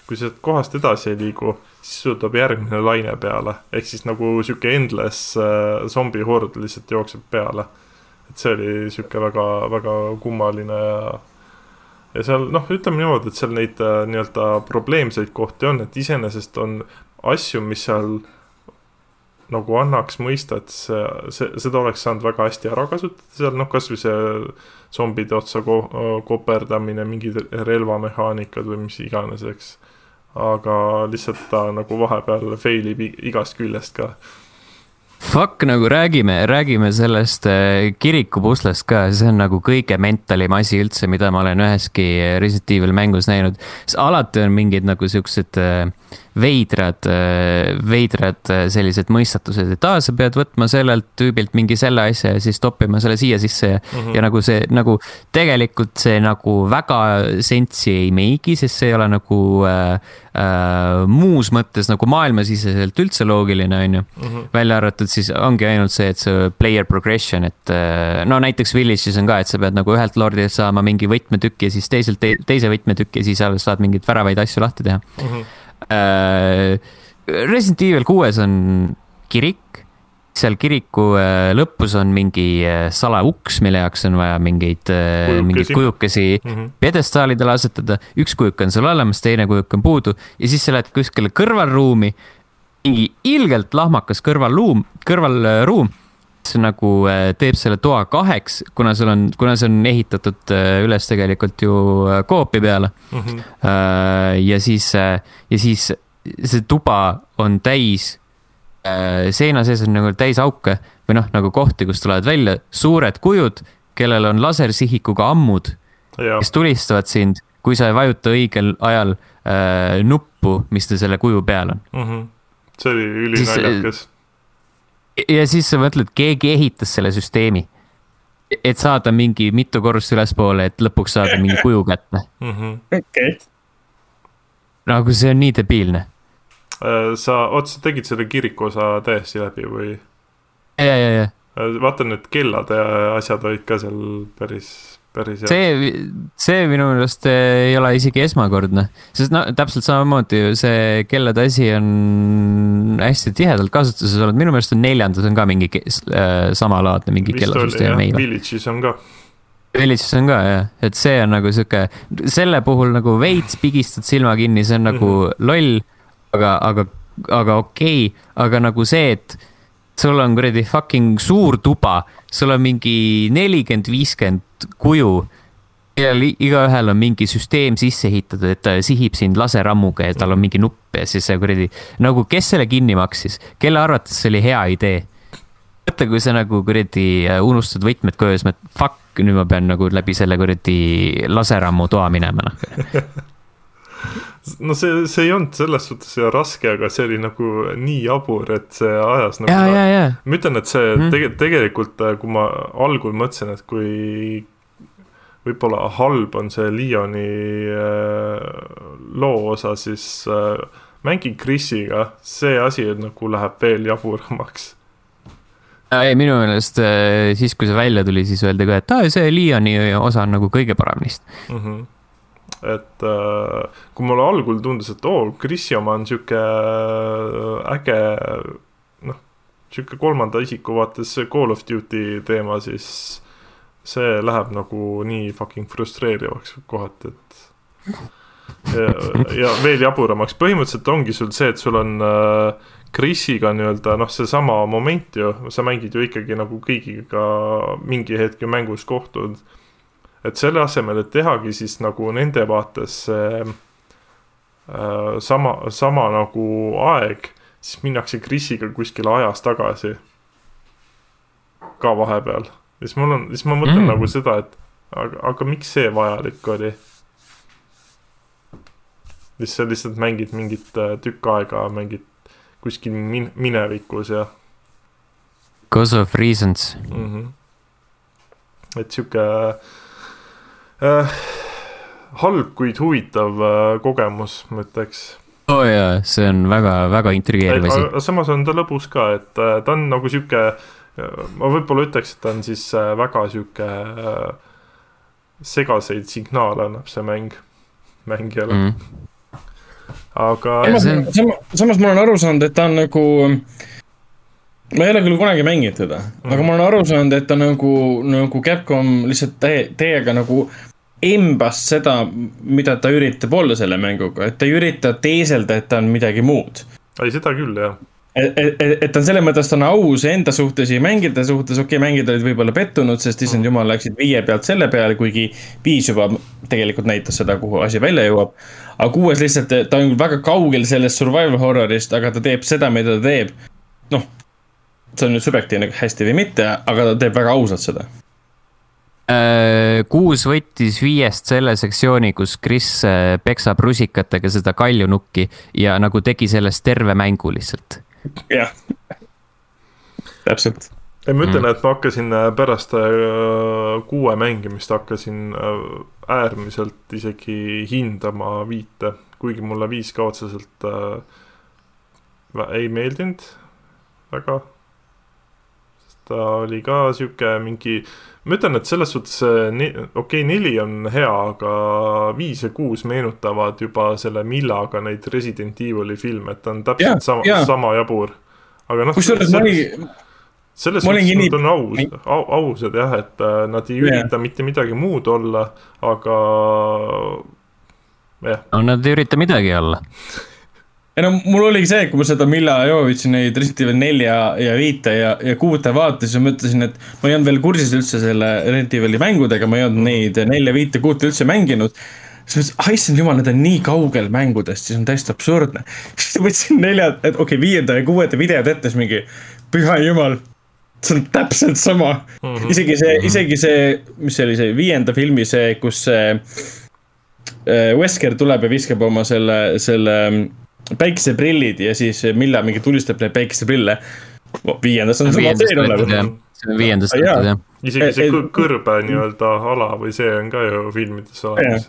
kui sa sealt kohast edasi ei liigu, siis sul tuleb järgmine laine peale, ehk siis nagu sihuke endless äh, zombihord lihtsalt jookseb peale. et see oli sihuke väga, väga kummaline ja ja seal noh, ütleme niimoodi, et seal neid äh, nii-öelda probleemseid kohti on, et iseenesest on asju, mis seal nagu annaks mõista, et see, see, seda oleks saanud väga hästi ära kasutada seal, noh, kasvõi see zombide otsa ko koperdamine, mingid relvamehaanikad või mis iganes, eks. aga lihtsalt ta nagu vahepeal fail ib igast küljest ka Fuck, nagu räägime, räägime sellest äh, kirikupuslest ka, see on nagu kõige mentalim asi üldse, mida ma olen üheski Resident Evil mängus näinud. alati on mingid nagu siuksed äh, veidrad, äh, veidrad äh, sellised mõistatused, et aa, sa pead võtma sellelt tüübilt mingi selle asja ja siis toppima selle siia sisse ja mm, -hmm. ja nagu see nagu tegelikult see nagu väga sensi ei meigi, sest see ei ole nagu äh, äh, muus mõttes nagu maailmasiseselt üldse loogiline, on ju. Mhm. välja arvatud siis ongi ainult see, et see player progression, et äh, no näiteks Village'is on ka, et sa pead nagu ühelt lordilt saama mingi võtmetüki ja siis teiselt te teise võtmetüki ja siis alles saad mingeid väravaid asju lahti teha mm. -hmm Resident Evil kuues on kirik, seal kiriku äh, lõpus on mingi äh, salauks, mille jaoks on vaja mingeid, mingeid kujukesi mm -hmm. pjedestaalidele asetada. üks kujuk on sul olemas, teine kujuk on puudu. Ja siis sa lähed kuskile kõrvalruumi. Mingi ilgelt lahmakas kõrvalruum, kõrvalruum, mis nagu äh, teeb selle toa kaheks, kuna sul on, kuna see on ehitatud äh, üles tegelikult ju äh, koopi peale mm. -hmm. ja siis, ja siis see tuba on täis, seina sees on nagu täis auke või noh, nagu kohti, kust tulevad välja suured kujud, kellel on lasersihikuga ammud, kes tulistavad sind, kui sa ei vajuta õigel ajal äh, nuppu, mis teil selle kuju peal on mm. -hmm. see oli ülinaljakas ja siis sa mõtled, keegi ehitas selle süsteemi. et saada mingi mitu korrust ülespoole, et lõpuks saada mingi kuju kätte mm. -hmm. okei okay.. nagu see on nii debiilne. Äh, sa, oota, sa tegid selle kiriku osa täiesti läbi või? ja, ja, ja. Äh, vaatan, et kellad ja asjad olid ka seal päris päris hea. see, see minu meelest eh, ei ole isegi esmakordne, sest no täpselt samamoodi ju see kellade asi on hästi tihedalt kasutuses olnud, minu meelest on neljandas on ka mingi äh, samalaadne mingi kellasüsteem. Village'is on ka. Village'is on ka jah, et see on nagu sihuke, selle puhul nagu veits pigistad silma kinni, see on nagu mm -hmm. loll, aga, aga, aga okei okay., aga nagu see, et sul on kuradi fucking suur tuba, sul on mingi nelikümmend, viiskümmend kuju. kellel igaühel on mingi süsteem sisse ehitatud, et ta sihib sind laserammuga ja tal on mingi nupp ja siis see kuradi, nagu kes selle kinni maksis, kelle arvates see oli hea idee? mõtle, kui sa nagu kuradi äh, unustad võtmed koju ja siis mõtled, fuck, nüüd ma pean nagu läbi selle kuradi laserammu toa minema, noh no see, see ei olnud selles suhtes raske, aga see oli nagu nii jabur, et see ajas nagu. ja, ja, ja. ma ütlen, et see mm. tege, tegelikult, äh, kui ma algul mõtlesin, et kui võib-olla halb on see Leoni äh, loo osa, siis äh, mängi Chris'iga, see asi nagu läheb veel jaburamaks ei, minu meelest äh, siis, kui see välja tuli, siis öeldi ka, et aa, see Leoni osa on nagu kõige parem neist. Mm. -hmm et äh, kui mulle algul tundus, et oo Chrisi oma on sihuke äh, äge noh, sihuke kolmanda isiku vaates Call of Duty teema, siis see läheb nagu nii fucking frustreerivaks kohati, et ja, ja veel jaburamaks, põhimõtteliselt ongi sul see, et sul on äh, Chrisiga nii-öelda noh, seesama moment ju, sa mängid ju ikkagi nagu kõigiga mingi hetk ju mängus kohtud et selle asemel, et tehagi siis nagu nende vaates äh, sama, sama nagu aeg, siis minnakse Krisiga kuskile ajas tagasi. ka vahepeal. Siis mul on, siis ma mõtlen mm. nagu seda, et aga, aga miks see vajalik oli? siis sa lihtsalt mängid mingit äh, tükk aega, mängid kuskil min-, minevikus ja. Cause of reasons mm. -hmm. et sihuke äh, äh, halb, kuid huvitav äh, kogemus, ma ütleks oo oh jaa, see on väga-väga intrigeeriv asi. samas on ta lõbus ka, et äh, ta on nagu sihuke, äh, ma võib-olla ütleks, et ta on siis äh, väga sihuke äh, segaseid signaale annab see mäng mängijale mm. -hmm. aga. samas, samas ma olen aru saanud, et ta on nagu ma ei ole küll kunagi mänginud teda mm., aga ma olen aru saanud, et ta nagu, nagu Capcom lihtsalt täie, täiega nagu embas seda, mida ta üritab olla selle mänguga, et ta ei ürita teeselda, et ta on midagi muud. ei, seda küll, jah et, et, et ta on selles mõttes, ta on aus enda suhtes ja mängijate suhtes, okei okay,, mängijad olid võib-olla pettunud, sest issand mm. jumal, läksid viie pealt selle peale, kuigi viis juba tegelikult näitas seda, kuhu asi välja jõuab. aga kuues lihtsalt, ta on väga kaugel sellest survival horror'ist, aga ta teeb seda, mida ta teeb. noh, see on nüüd subjektiivne, hästi või mitte, aga ta teeb väga ausalt seda. Äh, kuus võttis viiest selle sektsiooni, kus Chris äh, peksab rusikatega seda kaljunukki ja nagu tegi sellest terve mängu lihtsalt. Jah, täpselt. Ei, ma ütlen mm., et ma hakkasin äh, pärast kuue mängimist hakkasin äärmiselt isegi hindama viite, kuigi mulle viis ka otseselt äh, ei meeldinud väga. Ta oli ka sihuke mingi, ma ütlen, et selles suhtes okei okay,, neli on hea, aga viis ja kuus meenutavad juba selle Millaga neid Resident Evil'i filme, et ta on täpselt yeah, sama yeah., sama jabur. aga noh. kusjuures ma olin selles suhtes nad on aus, ausad jah, et äh, nad ei yeah. ürita mitte midagi muud olla, aga jah. no nad ei ürita midagi olla ei no mul oligi see, kui ma seda Milla Jovovitši neid Resident Evil nelja ja viite ja, ja kuute vaatasin, ma mõtlesin, et ma ei olnud veel kursis üldse selle Resident Evil'i mängudega, ma ei olnud neid nelja, viite, kuute üldse mänginud. siis mõtlesin, ah issand jumal, need on nii kaugel mängudest, siis on täiesti absurdne. siis võtsin nelja, et okei okay,, viienda ja kuuenda videod ette, siis mingi, püha jumal see on täpselt sama mm. -hmm. isegi see, isegi see, mis see oli, see viienda filmi see, kus see äh, Wesker tuleb ja viskab oma selle, selle päikeseprillid ja siis Milla mingi tulistab neid päikeseprille. viiendas on sama stseen olemas. see on viiendas tehtud jah. isegi see kõrbe nii-öelda ala või see on ka ju filmides olemas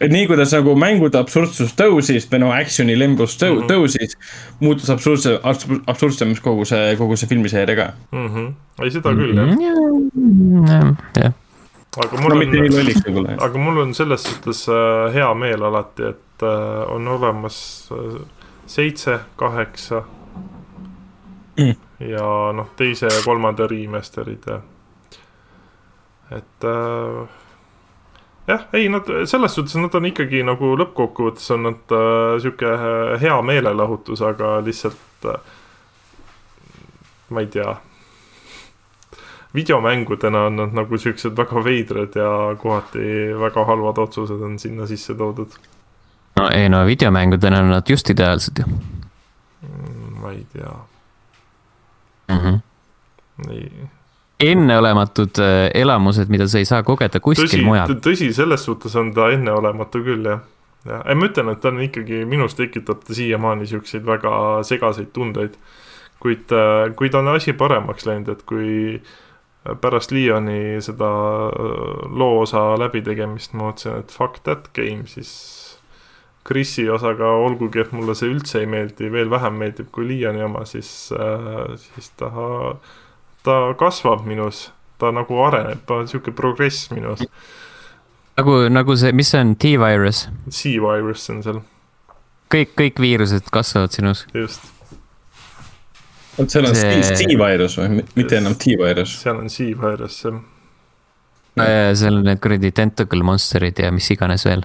et nii kuidas nagu mängude absurdsus tõusis või no action'i lembus tõu, mm -hmm. tõusis, muutus absurdse, absurdsemaks kogu see, kogu see filmiseeria ka mm. -hmm. ei, seda küll jah. Mhm. jah. aga mul no, on, aga mul on selles suhtes äh, hea meel alati, et et äh, on olemas äh, seitse, kaheksa mm. ja noh, teise ja kolmanda remaster'id ja et äh, jah, ei nad selles suhtes nad on ikkagi nagu lõppkokkuvõttes on nad äh, sihuke hea meelelahutus, aga lihtsalt äh, ma ei tea. videomängudena on nad nagu siuksed väga veidrad ja kohati väga halvad otsused on sinna sisse toodud no ei no videomängudena on nad just ideaalsed ju mm,. ma ei tea mm. -hmm. ei enneolematud äh, elamused, mida sa ei saa kogeda kuskil tõsi, mujal. tõsi, selles suhtes on ta enneolematu küll, jah. jah, ei ma ütlen, et ta on ikkagi, minus tekitab ta siiamaani siukseid väga segaseid tundeid. kuid, äh, kuid on asi paremaks läinud, et kui pärast Leoni seda äh, loo osa läbitegemist ma mõtlesin, et fuck that game, siis Chrisi osaga, olgugi et mulle see üldse ei meeldi, veel vähem meeldib kui Liiani oma, siis äh,, siis ta, ta kasvab minus, ta nagu areneb, ta on sihuke progress minus. nagu, nagu see, mis see on, T-virus? C-virus on seal. kõik, kõik viirused kasvavad sinus. just. vot seal on see... C-virus või, mitte enam T-virus? seal on C-virus, jah. seal on need kuradi tentacle monster'id ja mis iganes veel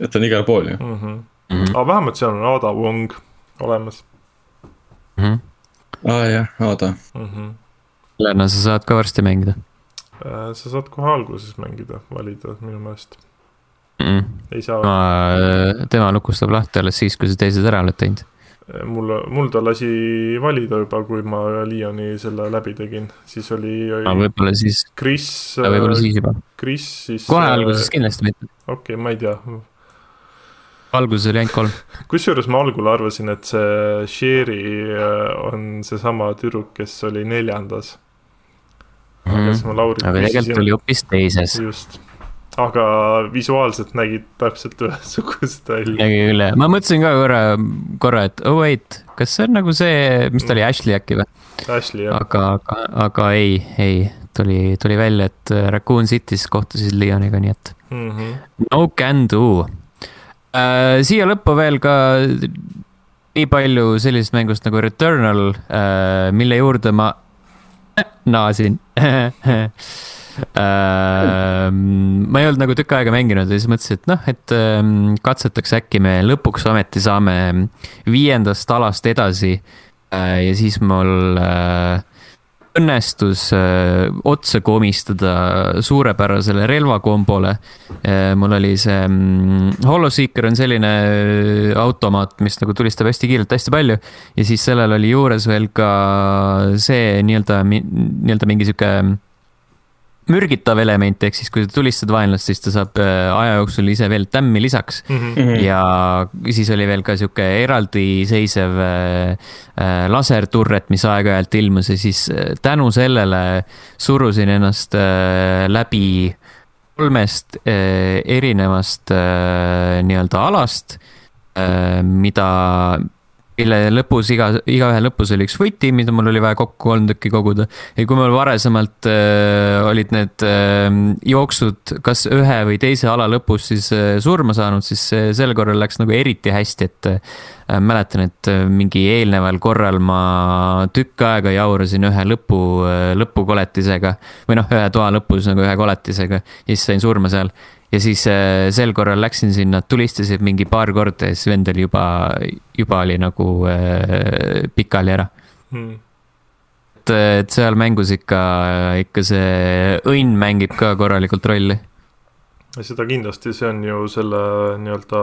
et ta on igal pool ju mm. -hmm. Mm -hmm. aga vähemalt seal on Ada Wong olemas mm. -hmm. aa ah, jah, Ada mm. -hmm. Lena, sa saad ka varsti mängida. Äh, sa saad kohe alguses mängida, valida minu meelest mm. -mm. ei saa. Äh, tema lukustab lahti alles siis, kui sa teised ära oled teinud äh, mul, mul ta lasi valida juba, kui ma Leoni selle läbi tegin, siis oli. võib-olla siis. Chris. võib-olla siis juba. Chris siis. kohe alguses kindlasti mitte. okei okay,, ma ei tea, alguses oli ainult kolm. kusjuures ma algul arvasin, et see Sherry äh, on seesama tüdruk, kes oli neljandas mm. -hmm. aga tegelikult oli hoopis teises. just, aga visuaalselt nägid täpselt ühesugust välja. nägi küll jah, ma mõtlesin ka korra, korra, et oh wait, kas see on nagu see, mis ta oli, Ashley äkki või? Ashley jah. aga, aga, aga ei, ei, tuli, tuli välja, et Raccoon City's kohtusid Leoniga, nii et mm. -hmm. no can do äh,. siia lõppu veel ka nii palju sellisest mängust nagu Returnal äh,, mille juurde ma naasin äh, ma ei olnud nagu tükk aega mänginud ja siis mõtlesin, et noh, et äh, katsetaks äkki me lõpuks ometi saame viiendast alast edasi äh,. ja siis mul äh, õnnestus äh, otsa komistada suurepärasele relvakombole äh,. mul oli see mm, Holoseeker on selline äh, automaat, mis nagu tulistab hästi kiirelt hästi palju. ja siis sellel oli juures veel ka see nii-öelda, nii-öelda mingi sihuke mürgitav element, ehk siis kui sa tulistad vaenlast, siis ta saab äh, aja jooksul ise veel tämmi lisaks mm. -hmm. ja siis oli veel ka sihuke eraldiseisev äh, äh, laserturret, mis aeg-ajalt ilmus ja siis tänu sellele surusin ennast läbi kolmest erinevast nii-öelda alast, mida mille lõpus iga, igaühe lõpus oli üks võti, mida mul oli vaja kokku kolm tükki koguda. ja kui mul varasemalt äh, olid need äh, jooksud kas ühe või teise ala lõpus siis äh, surma saanud, siis äh, sel korral läks nagu eriti hästi, et äh, mäletan, et äh, mingi eelneval korral ma tükk aega jaurasin ühe lõpu äh,, lõpukoletisega või noh, ühe toa lõpus nagu ühe koletisega ja siis sain surma seal ja siis äh, sel korral läksin sinna, tulistasid mingi paar korda ja siis vend oli juba, juba oli nagu äh, pikali ära Hmm. et, et seal mängus ikka, ikka see õnn mängib ka korralikult rolli. seda kindlasti, see on ju selle nii-öelda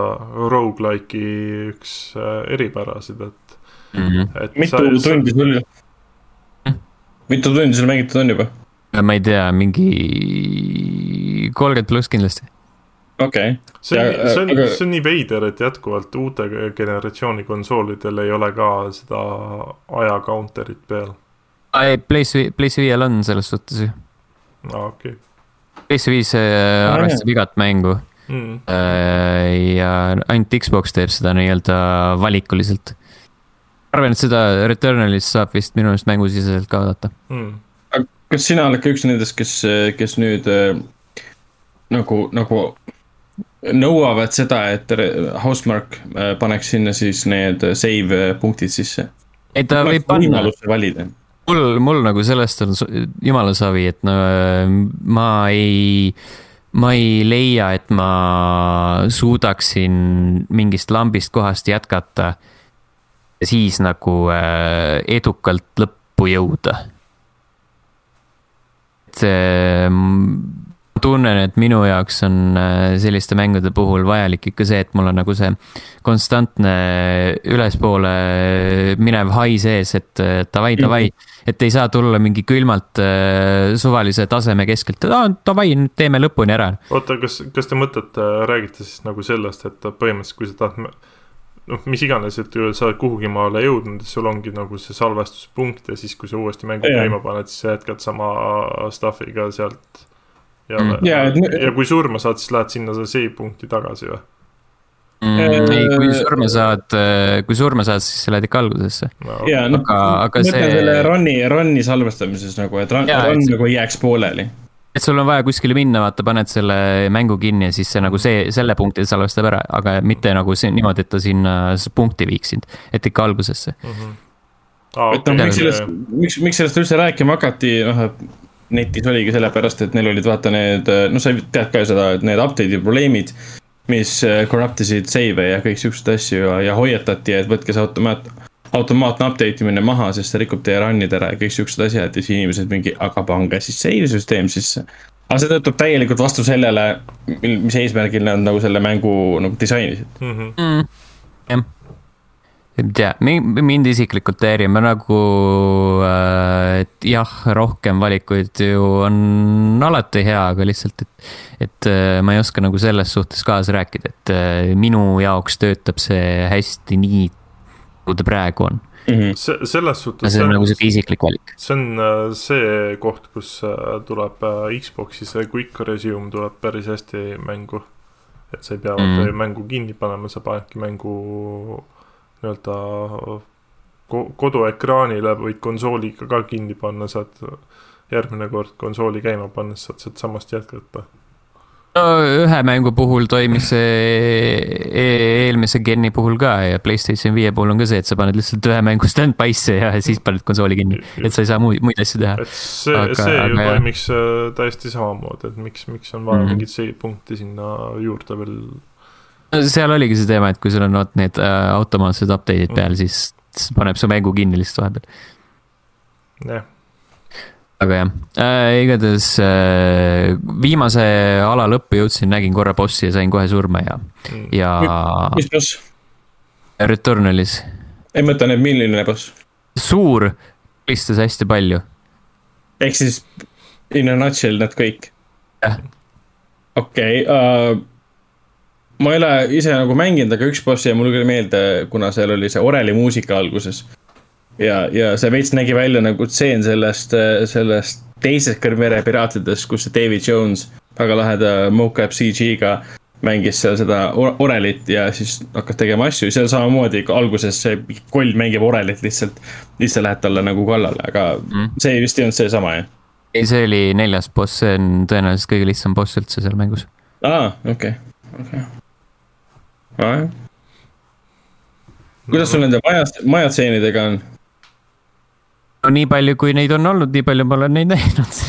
rogu-like'i üks äh, eripärasid, et Mm -hmm. et mitu tundi sul, mitu tundi sul mängitud on juba? ma ei tea, mingi kolmkümmend pluss kindlasti. Okei okay.. see on, see on aga..., see on nii veider, et jätkuvalt uute generatsiooni konsoolidel ei ole ka seda aja counter'it peal. PlayStation, PlayStation viiel on selles suhtes ju. aa, okei okay.. PlayStation viis äh, arvestab igat mängu mm.. ja ainult Xbox teeb seda nii-öelda valikuliselt. arvan, et seda Returnalist saab vist minu arust mängusiseselt ka vaadata Mm. kas sina oled ka üks nendest, kes, kes nüüd äh, nagu, nagu nõuavad seda, et Housemark äh, paneks sinna siis need save punktid sisse? ei, ta võib panna, valida. mul, mul nagu sellest on jumala savi, et no ma ei, ma ei leia, et ma suudaksin mingist lambist kohast jätkata. siis nagu äh, edukalt lõppu jõuda. et äh, tunnen, et minu jaoks on äh, selliste mängude puhul vajalik ikka see, et mul on nagu see konstantne ülespoole minev hai sees, et äh, davai, davai mm. -hmm. et ei saa tulla mingi külmalt äh, suvalise taseme keskelt, davai, nüüd teeme lõpuni ära. oota, kas, kas te mõtlete, räägite siis nagu sellest, et põhimõtteliselt, kui sa tahad noh, mis iganes, et sa oled kuhugi maale jõudnud, sul ongi nagu see salvestuspunkt ja siis, kui sa uuesti mängu käima paned, siis sa jätkad sama stuff'iga sealt. Ja Mm. et ne- ja kui surma saad, siis lähed sinna save punkti tagasi või? Mm, ei, kui surma saad, kui surma saad, siis sa lähed ikka algusesse. no, ja noh, Aga- aga mõtlen see- selle run'i, run'i salvestamises nagu, et run, run et- nagu ei jääks pooleli. et sul on vaja kuskile minna, vaata, paned selle mängu kinni ja siis see nagu see, selle punkti salvestab ära, aga mitte nagu see niimoodi, et ta sinna punkti viiks sind, et ikka algusesse. mm -hmm. ah, et noh, miks sellest, miks, miks sellest üldse rääkima hakati, noh, netis oligi sellepärast, et neil olid vaata need, noh, sa tead ka seda, et need update'i probleemid. mis äh, corrupt isid save'e ja kõik siukseid asju ja, ja hoiatati, et võtke see automaat, automaatne update imine maha, sest see rikub teie run'id ära ja kõik siuksed asjad ja siis inimesed mingi, aga pange siis save süsteem sisse. aga see töötab täielikult vastu sellele, mis eesmärgil nad nagu selle mängu nagu disainisid. mm. -hmm. mm.. jah, ei tea, mind isiklikult häirib nagu, et jah, rohkem valikuid ju on alati hea, aga lihtsalt, et, et äh, ma ei oska nagu selles suhtes kaasa rääkida, et äh, minu jaoks töötab see hästi nii, nagu ta praegu on. see, selles suhtes. see on nagu sihuke isiklik valik. see on äh, see koht, kus äh, tuleb äh, Xbox'i see quick resume tuleb päris hästi mängu. et sa ei pea Mm. mm. mängu kinni panema, sa panedki mängu nii-öelda ko koduekraanile, võid konsooliga ka kinni panna, saad järgmine kord konsooli käima pannes saad sealtsamast jätkata. no ühe mängu puhul toimis see e eelmise gen'i puhul ka ja Playstation viie puhul on ka see, et sa paned lihtsalt ühe mängu stand-by'sse ja siis paned konsooli kinni. et sa ei saa muid, muid asju teha. et see, see ju aga toimiks äh, täiesti samamoodi, et miks, miks on vaja mm. -hmm. mingit punkti sinna juurde veel seal oligi see teema, et kui sul on vot need äh, automaatsed update'id peal, siis siis paneb su mängu kinni lihtsalt vahepeal. jah, aga jah äh,, igatahes äh, viimase ala lõppu jõudsin, nägin korra bossi ja sain kohe surma ja, Mm. ja mis boss? Returnalis ei mõtle nüüd, milline boss? suur, helistas hästi palju. ehk siis in a nutshell nad kõik. Jah. okei okay, uh,, ma ei ole ise nagu mänginud, aga üks boss jäi mulle küll meelde, kuna seal oli see oreli muusika alguses. ja, ja see veits nägi välja nagu tseen sellest, sellest teisest Kõrvere piraatidest, kus see David Jones väga laheda mocap CG-ga mängis seal seda or- orelit ja siis hakkas tegema asju, seal samamoodi alguses see koll mängib orelit lihtsalt. siis sa lähed talle nagu kallale, aga Mm. see vist ei olnud seesama jah? ei, see oli neljas boss, see on tõenäoliselt kõige lihtsam boss üldse seal mängus. aa, okei, okei. nojah, kuidas sul nende maja, majatseenidega on? no nii palju, kui neid on olnud, nii palju ma olen neid näinud.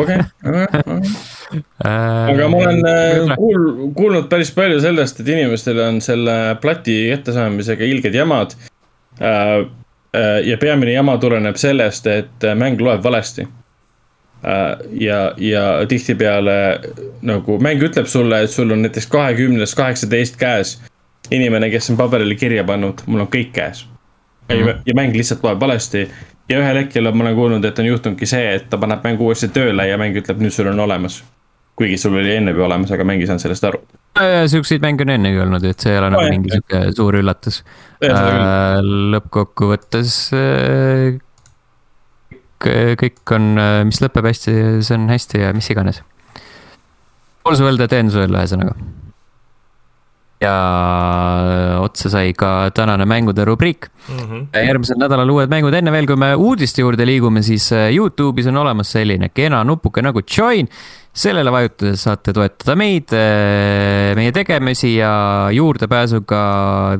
okei, okei, okei. aga ma olen äh, kuul-, kuulnud päris palju sellest, et inimestel on selle plati kättesaamisega ilged jamad. ja peamine jama tuleneb sellest, et mäng loeb valesti. ja, ja tihtipeale nagu mäng ütleb sulle, et sul on näiteks kahekümnest kaheksateist käes. Inimene, kes on paberile kirja pannud, mul on kõik käes. Mhm. ja mäng lihtsalt loeb valesti ja ühel hetkel ma olen kuulnud, et on juhtunudki see, et ta paneb mängu uuesti tööle ja mäng ütleb, nüüd sul on olemas. kuigi sul oli enne juba olemas, aga mäng ei saanud sellest aru. Siukseid mänge on ennegi olnud, et see ei ole nagu mingi sihuke suur üllatus. Äh, lõppkokkuvõttes äh, kõik on, äh, mis lõpeb hästi, see on hästi ja mis iganes. Also well that ends well ühesõnaga ja otsa sai ka tänane mängude rubriik mm. -hmm. järgmisel nädalal uued mängud, enne veel, kui me uudiste juurde liigume, siis äh, Youtube'is on olemas selline kena nupuke nagu join sellele vajutades saate toetada meid, eh, meie tegemisi ja juurdepääsuga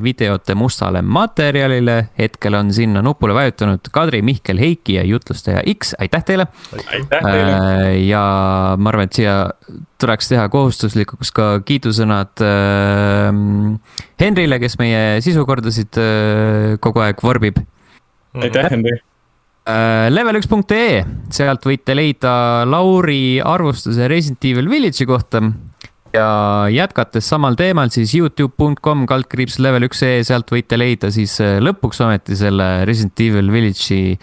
videote mustale materjalile. hetkel on sinna nupule vajutanud Kadri, Mihkel, Heiki ja jutlustaja X, aitäh teile. Eh, ja ma arvan, et siia tuleks teha kohustuslikuks ka kiidusõnad eh, Henrile, kes meie sisukordasid kogu aeg vorbib. aitäh, Henri level1.ee, sealt võite leida Lauri arvustuse Resident Evil Village'i kohta. ja jätkates samal teemal, siis Youtube.com kaldkriips level1.ee, sealt võite leida siis äh, lõpuks ometi selle Resident Evil Village'i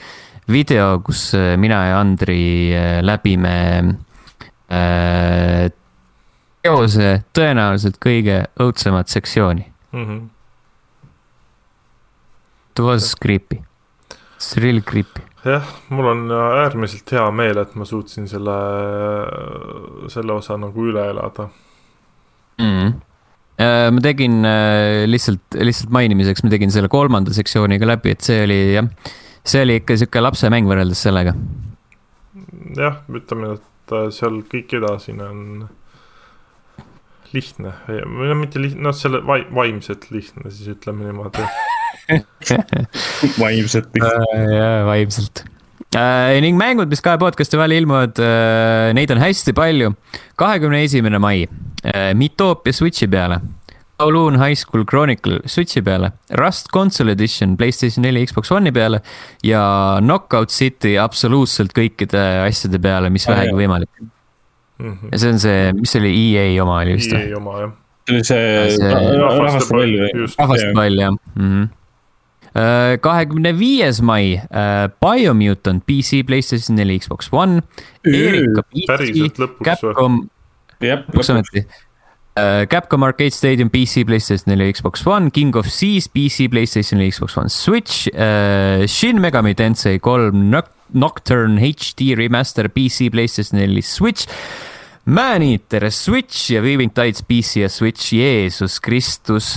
video, kus äh, mina ja Andri läbime äh, teose tõenäoliselt kõige õudsemat sektsiooni mm. -hmm. It was creepy, it's really creepy jah, mul on äh, äärmiselt hea meel, et ma suutsin selle, selle osa nagu üle elada. Mm.. ma tegin äh, lihtsalt, lihtsalt mainimiseks, ma tegin selle kolmanda sektsiooniga läbi, et see oli jah, see oli ikka sihuke lapsemäng võrreldes sellega. jah, ütleme, et seal kõik edasine on lihtne, või no mitte lihtne, noh, selle vaimselt lihtne, siis ütleme niimoodi vaimselt äh,. jaa, vaimselt äh,. ning mängud, mis kahe podcast'i vahel ilmuvad äh,, neid on hästi palju. kahekümne esimene mai äh,, Mitopia Switch'i peale. Kowloon High School Chronicle Switch'i peale, Rust Console Edition Playstation neli, Xbox One'i peale ja Knockout City absoluutselt kõikide asjade peale, mis vähegi võimalik mm. -hmm. ja see on see, mis see oli, EA oma oli vist või? EA oma jah. See oli see rahvaste pall või? rahvaste pall jah mm. -hmm kahekümne viies mai äh, Biomutant PC, Playstation neli, Xbox One. Erika PC, Capcom, lõpuks ometi. Äh, Capcom Arcade Stadium PC, PlayStation neli, Xbox One, King of Seas PC, PlayStation neli, Xbox One, Switch uh,, Shin Megami Tensei kolm, Nocturne HD Remaster PC, PlayStation neli, Switch. Man-Eater Switch ja Weaving Tides PC ja Switch, Jeesus Kristus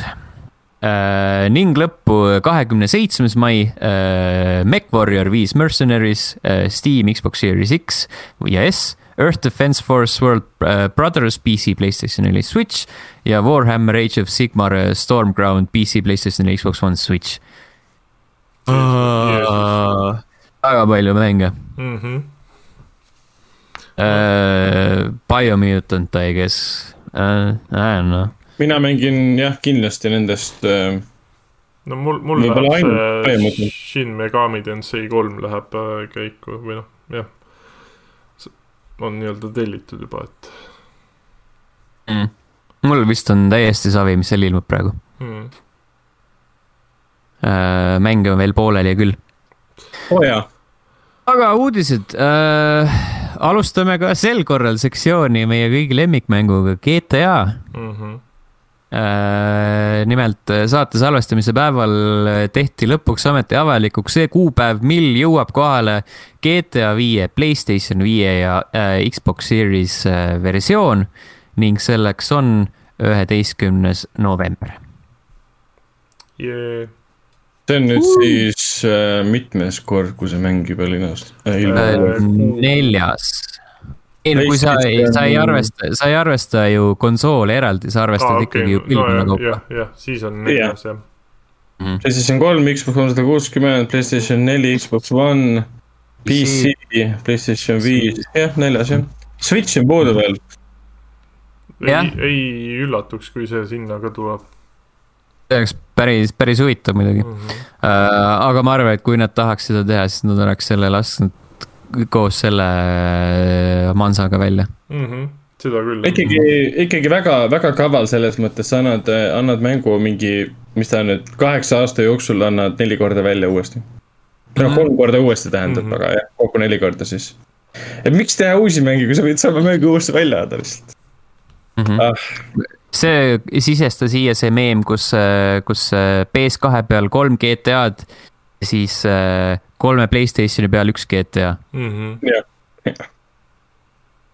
Äh, ning lõppu kahekümne seitsmes mai äh, MechWarrior viis Mercenaries äh,, Steam, Xbox Series X ja S. Earth Defense Force World äh, Brothers PC, Playstation neli, Switch ja Warhammer Age of Sigmar äh, Stormground PC, Playstation neli, Xbox One, Switch väga palju mänge mm. -hmm. Uh, Biomutant, I guess uh,, I don't know mina mängin jah, kindlasti nendest äh,. no mul, mul läheb see Shin Megami Tensei kolm läheb äh, käiku või noh, jah. on nii-öelda tellitud juba, et mm.. mul vist on täiesti savi, mis seal ilmub praegu mm.. Äh, mänge on veel pooleli küll. oo oh, jaa. aga uudised äh, alustame ka sel korral sektsiooni meie kõigi lemmikmänguga GTA mm. -hmm Äh, nimelt äh, saate salvestamise päeval äh, tehti lõpuks ometi avalikuks see kuupäev, mil jõuab kohale GTA viie, Playstation viie ja Xbox Series versioon ning selleks on üheteistkümnes november. Yeah.. See on nüüd uh. siis äh, mitmes kord, kui see mäng juba linastub äh,? neljas ei no kui sa, sa ei arvesta, sa ei arvesta ju konsoole eraldi, sa arvestad ah, okay. ikkagi ju pilvena no, kaupa. jah, jah, siis on neljas jah mm.. PlayStation kolm, Xbox kolmsada kuuskümmend, PlayStation neli, Xbox One, PC, PlayStation viis, jah, neljas jah. Switch on puudu veel, Jah. ei, ei üllatuks, kui see sinna ka tuleb oleks päris, päris huvitav muidugi mm. -hmm. aga ma arvan, et kui nad tahaks seda teha, siis nad oleks selle lasknud koos selle äh, Mansaga välja. Mm -hmm. seda küll. ikkagi, ikkagi väga, väga kaval selles mõttes, sa annad, annad mängu mingi, mis ta on nüüd, kaheksa aasta jooksul annad neli korda välja uuesti. või noh, kolm korda uuesti tähendab mm, Mhm. -hmm. aga jah, kokku neli korda siis. et miks teha uusi mänge, kui sa võid sama mängu uuesti välja anda lihtsalt ah,. See sisestas siia see meem, kus, kus äh, PS2 peal kolm GTA-d ja siis äh, kolme Playstationi peal üks GTA. mm. -hmm. jah,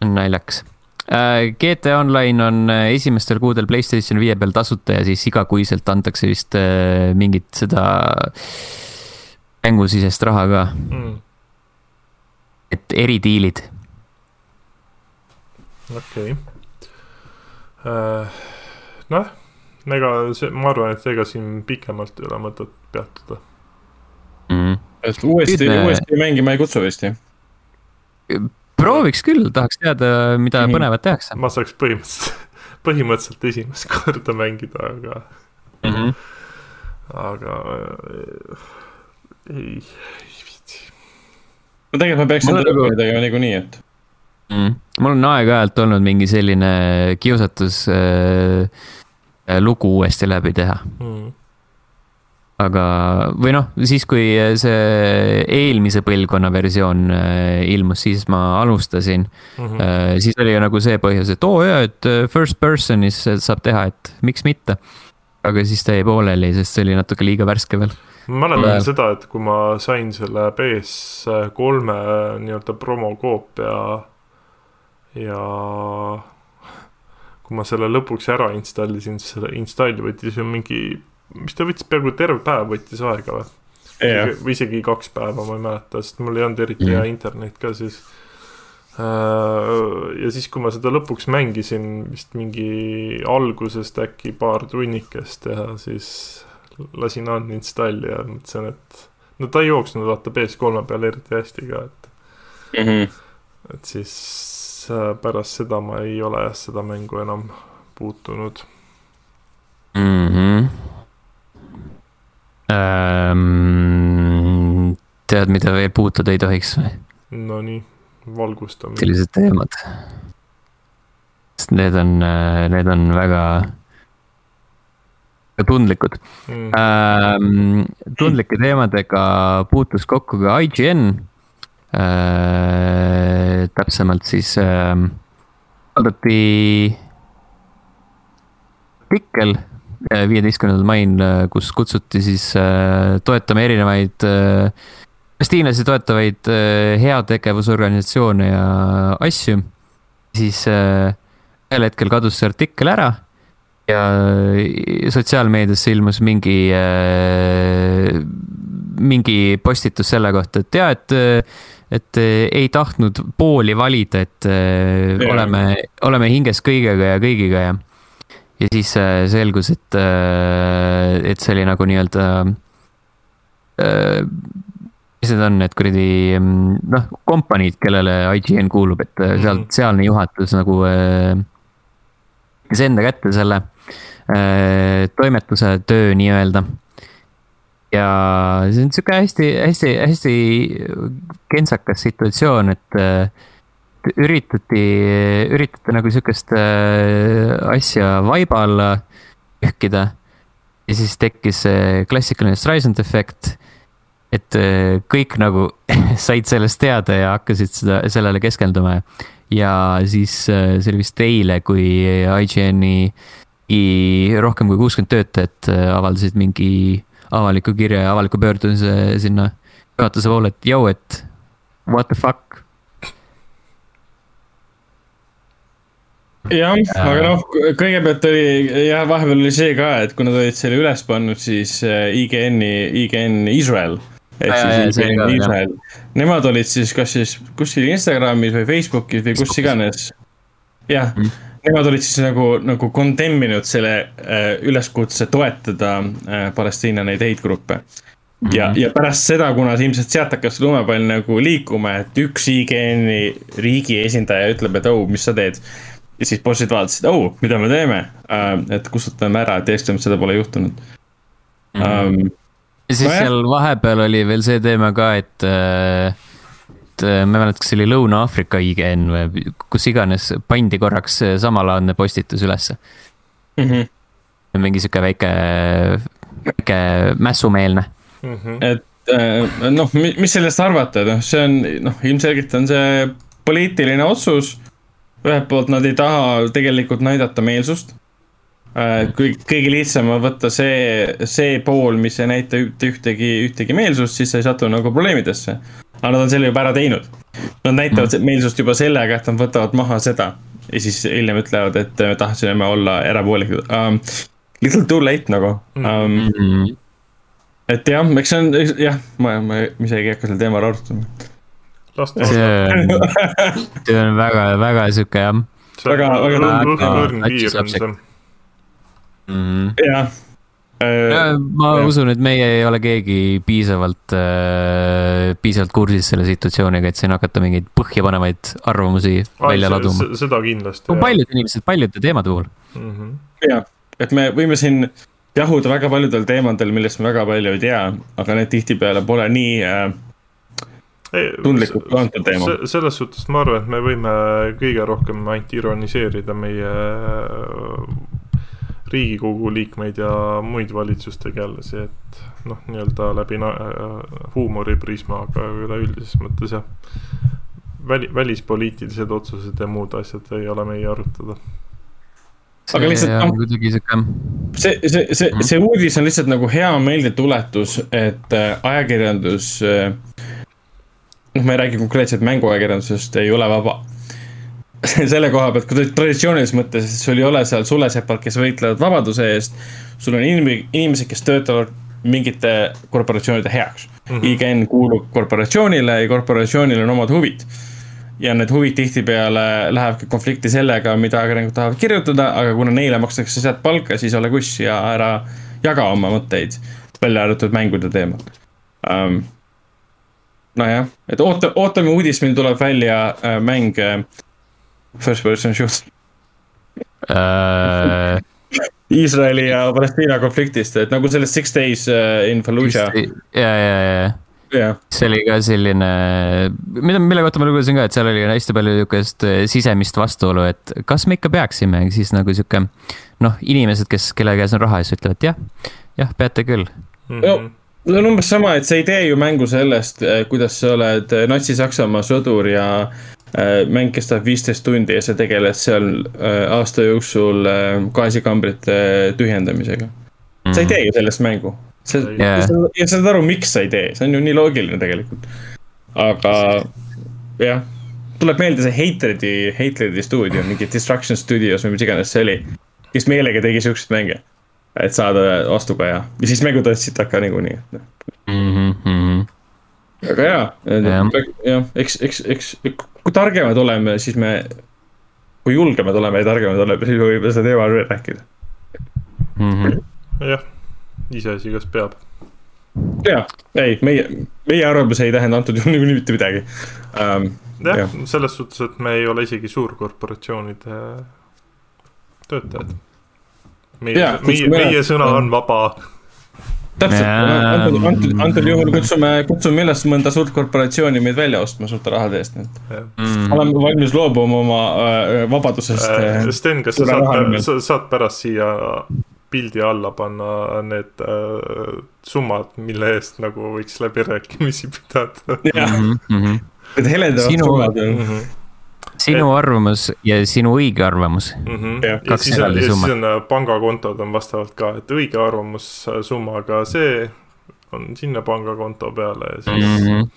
naljakas. GTA Online on äh, esimestel kuudel Playstation viie peal tasuta ja siis igakuiselt antakse vist äh, mingit seda mängusisest raha ka, Mm. et eridiilid. okei okay.. noh, ega see, ma arvan, et ega siin pikemalt ei ole mõtet peatuda. Mm. et uuesti me-, uuesti mängima ei kutsu vist jah? prooviks küll, tahaks teada, mida Mhm. põnevat tehakse ma saaks põhimõtteliselt, põhimõtteliselt esimest korda mängida, aga, mm. -hmm. aga äh, ei, ei viitsi. no tegelikult ma peaksin Mul nagu- tegema niikuinii, et mm.. mul on aeg-ajalt olnud mingi selline kiusatus äh, lugu uuesti läbi teha, Mm. aga, või noh, siis kui see eelmise põlvkonna versioon äh, ilmus, siis ma alustasin Mm -hmm. äh,. siis oli nagu see põhjus, et oo jaa, et äh, first person'is saab teha, et miks mitte. aga siis ta jäi pooleli, sest see oli natuke liiga värske veel. ma mäletan Ajal. seda, et kui ma sain selle PS3 nii-öelda promokoopia ja kui ma selle lõpuks ära installisin, siis selle installi võttis ju mingi, mis ta võttis, peaaegu terve päev võttis aega või? või isegi kaks päeva, ma ei mäleta, sest mul ei olnud eriti hea Mhm. internet ka siis. ja siis, kui ma seda lõpuks mängisin vist mingi algusest äkki paar tunnikest ja siis lasin uninstalli ja mõtlesin, et no ta ei jooksnud vaata PS3 peal eriti hästi ka, et, Mhm. et siis äh, pärast seda ma ei ole jah seda mängu enam puutunud. mm. -hmm. Ähm, tead, mida veel puutuda ei tohiks või? Nonii, valgustamine. sellised teemad. sest need on, need on väga, tundlikud Mm. ähm,. tundlike teemadega puutus kokku ka IGN äh,. täpsemalt siis äh, avaldati artikkel äh, viieteistkümnendal mail, kus kutsuti siis äh, toetama erinevaid äh, palestiinlasi toetavaid äh, heategevusorganisatsioone ja asju. siis äh, ühel hetkel kadus see artikkel ära ja sotsiaalmeediasse ilmus mingi äh,, mingi postitus selle kohta, et jaa, et, et ei tahtnud pooli valida, et äh, Jaa. oleme, oleme hinges kõigega ja kõigiga ja. ja siis äh, selgus, et, et see oli nagu nii-öelda mis need on, need kuradi noh, kompaniid, kellele IGN kuulub, et mm -hmm. seal, sealne juhatus nagu äh, võttis enda kätte selle äh, toimetuse töö nii-öelda. ja see on sihuke hästi, hästi, hästi kentsakas situatsioon, et äh, üritati, üritati nagu sihukest äh, asja vaiba alla ühkida. ja siis tekkis see klassikaline Streisand efekt et äh, kõik nagu said sellest teada ja hakkasid seda, sellele keskenduma. ja siis äh, see oli vist eile, kui IGN-i rohkem kui kuuskümmend töötajat äh, avaldasid mingi avaliku kirja ja avaliku pöördumise sinna juhatuse poole, et jõu, et what the fuck. jah, aga noh, kõigepealt oli jah, vahepeal oli see ka, et kui nad olid selle üles pannud, siis äh, IGN-i, IGN Israel. Ehk jaa, siis see oli IGN ka, jah. Israel, nemad olid siis kas siis kuskil Instagramis või Facebookis või kus iganes. jah mm., nemad olid siis nagu, nagu condemn inud selle äh, üleskutse toetada äh, Palestiina neid heitgruppe ja, ja pärast seda, kuna ilmselt sealt hakkas lumepall nagu liikuma, et üks IGN-i riigi esindaja ütleb, et oh, mis sa teed. ja siis bossid vaatasid, oh, mida me teeme uh,, et kustutame ära, et eestlane seda pole juhtunud mm. -hmm. Um, ja siis no, seal vahepeal oli veel see teema ka, et, et ma ei mäleta, kas see oli Lõuna-Aafrika IGN või kus iganes, pandi korraks samalaadne postitus ülesse mm. -hmm. mingi sihuke väike, väike mässumeelne mm. -hmm. et äh, noh, mis sellest arvata, noh, see on, noh, ilmselgelt on see poliitiline otsus. ühelt poolt nad ei taha tegelikult näidata meelsust Äh, kõik, kõige lihtsam on võtta see, see pool, mis ei näita ühtegi, ühtegi meelsust, siis sa ei satu nagu probleemidesse. aga nad on selle juba ära teinud. Nad näitavad mm. meelsust juba sellega, et nad võtavad maha seda ja siis hiljem ütlevad, et me tahtsime olla erapooletud um,. Little too late nagu um,. Mm -hmm. et jah, eks see on, jah, ma, ma isegi ei hakka sel teemal arutama. see on, see on väga, väga sihuke jah. väga, väga, väga õrn piir on see mm. -hmm. jah äh,. ma ja. usun, et meie ei ole keegi piisavalt äh,, piisavalt kursis selle situatsiooniga, et siin hakata mingeid põhjapanevaid arvamusi Ai, välja laduma. seda kindlasti. paljud inimesed paljude teemade puhul mm -hmm.. jah, et me võime siin jahuda väga paljudel teemadel, millest me väga palju ei tea, aga need tihtipeale pole nii äh, tundlikud kui antud teema. selles suhtes ma arvan, et me võime kõige rohkem ainult ironiseerida meie riigikogu liikmeid ja muid valitsustegelasi, et noh, nii-öelda läbi huumoriprisma, aga üleüldises mõttes jah. väli, välispoliitilised otsused ja muud asjad ei ole meie arutada aga lihtsalt noh, kuidagi sihuke. see, see, see, mhm. see uudis on lihtsalt nagu hea meeldetuletus, et äh, ajakirjandus. Äh, noh, ma ei räägi konkreetselt mänguajakirjandusest, ei ole vaba selle koha pealt, kui traditsioonilises mõttes, sul ei ole seal sulesepad, kes võitlevad vabaduse eest. sul on inim-, inimesed, kes töötavad mingite korporatsioonide heaks mm. -hmm. IGN kuulub korporatsioonile ja korporatsioonil on omad huvid. ja need huvid tihtipeale lähevadki konflikti sellega, mida ajakirjanikud tahavad kirjutada, aga kuna neile makstakse sealt palka, siis ole kuss ja ära jaga oma mõtteid. välja arvatud mängude teemal um,. nojah, et oota, ootame uudist, mil tuleb välja äh, mäng äh, First person shoot uh.... Iisraeli ja Palestiina konfliktist, et nagu sellest Six Days uh, in Fallujah. ja, ja, ja Yeah. see oli ka selline, mida, mille kohta ma lugesin ka, et seal oli hästi palju niisugust äh, sisemist vastuolu, et kas me ikka peaksime, siis nagu sihuke noh, inimesed, kes, kelle käes on raha, siis ütlevad jah, jah, peate küll mm. -hmm. no see on umbes sama, et sa ei tee ju mängu sellest, kuidas sa oled Natsi-Saksamaa sõdur ja Äh, mäng kestab viisteist tundi ja sa tegeled seal äh, aasta jooksul äh, gaasikambrite tühjendamisega. sa ei mhm. tee ju sellest mängu. sa yeah., ja sa saad aru, miks sa ei tee, see on ju nii loogiline tegelikult. aga jah, tuleb meelde see Hatredi, Hatredi stuudio, mingi Destruction Studios või mis iganes see oli. kes meelega tegi siukseid mänge, et saada vastukaja ja siis mängud ostsid taka niikuinii mm. -hmm. Aga jaa, jah, eks, eks, eks kui targemad oleme, siis me, kui julgemad oleme ja targemad oleme, siis me võime seda teemal veel rääkida mm -hmm.. jah, iseasi, kas peab. ja, ei, meie, meie arvamus ei tähenda antud juhul niikuinii mitte midagi um,. jah ja., selles suhtes, et me ei ole isegi suurkorporatsioonide töötajad. meie, meie, meie sõna on vaba täpselt, antud, antud, juhul kutsume, kutsume üles mõnda suurt korporatsiooni meid välja ostma suurte rahade eest, nii et mm.. oleme valmis loobuma oma äh, vabadusest äh,. Sten, kas sa saad, sa saad pärast siia pildi alla panna need äh, summad, mille eest nagu võiks läbirääkimisi pidada. jah, mhm. need heledavad summad on. -hmm sinu arvamus ja sinu õige arvamus mm. -hmm. Ja, ja siis on, ja siis on äh, pangakontod on vastavalt ka, et õige arvamussummaga äh, see on sinna pangakonto peale ja siis mm. -hmm.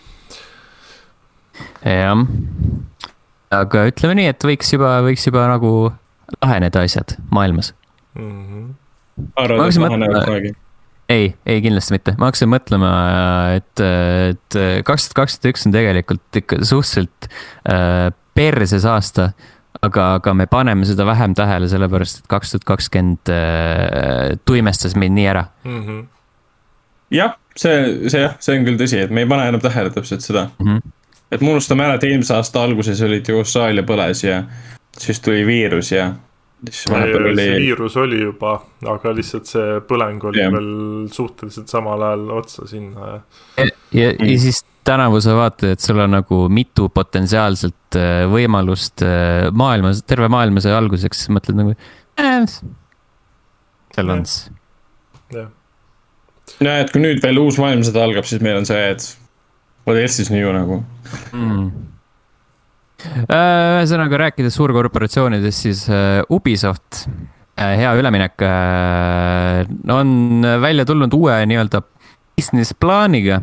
jah, aga ütleme nii, et võiks juba, võiks juba nagu laheneda asjad maailmas mm. -hmm. arvad, et lahenevad kunagi? ei, ei kindlasti mitte, ma hakkasin mõtlema, et, et kaks tuhat kakskümmend üks on tegelikult ikka suhteliselt äh, perses aasta. aga, aga me paneme seda vähem tähele, sellepärast et kaks tuhat kakskümmend äh, tuimestas meid nii ära mm. -hmm. jah, see, see jah, see on küll tõsi, et me ei pane enam tähele täpselt seda mm. -hmm. et me unustame ära, et eelmise aasta alguses olid ju Austraalia põles ja siis tuli viirus ja siis see vahepeal oli, viirus oli juba, aga lihtsalt see põleng oli Jah. veel suhteliselt samal ajal otsa sinna ja ja, ja, Mm. ja siis tänavu sa vaatad, et sul on nagu mitu potentsiaalset äh, võimalust äh, maailmas, terve maailma sai alguseks, siis mõtled nagu äh,. seal on siis, jah, ja et kui nüüd veel uus maailmasõda algab, siis meil on see, et what else is new nagu. mm.. ühesõnaga rääkides suurkorporatsioonidest, siis äh, Ubisoft, hea üleminek, on välja tulnud uue nii-öelda business plaaniga.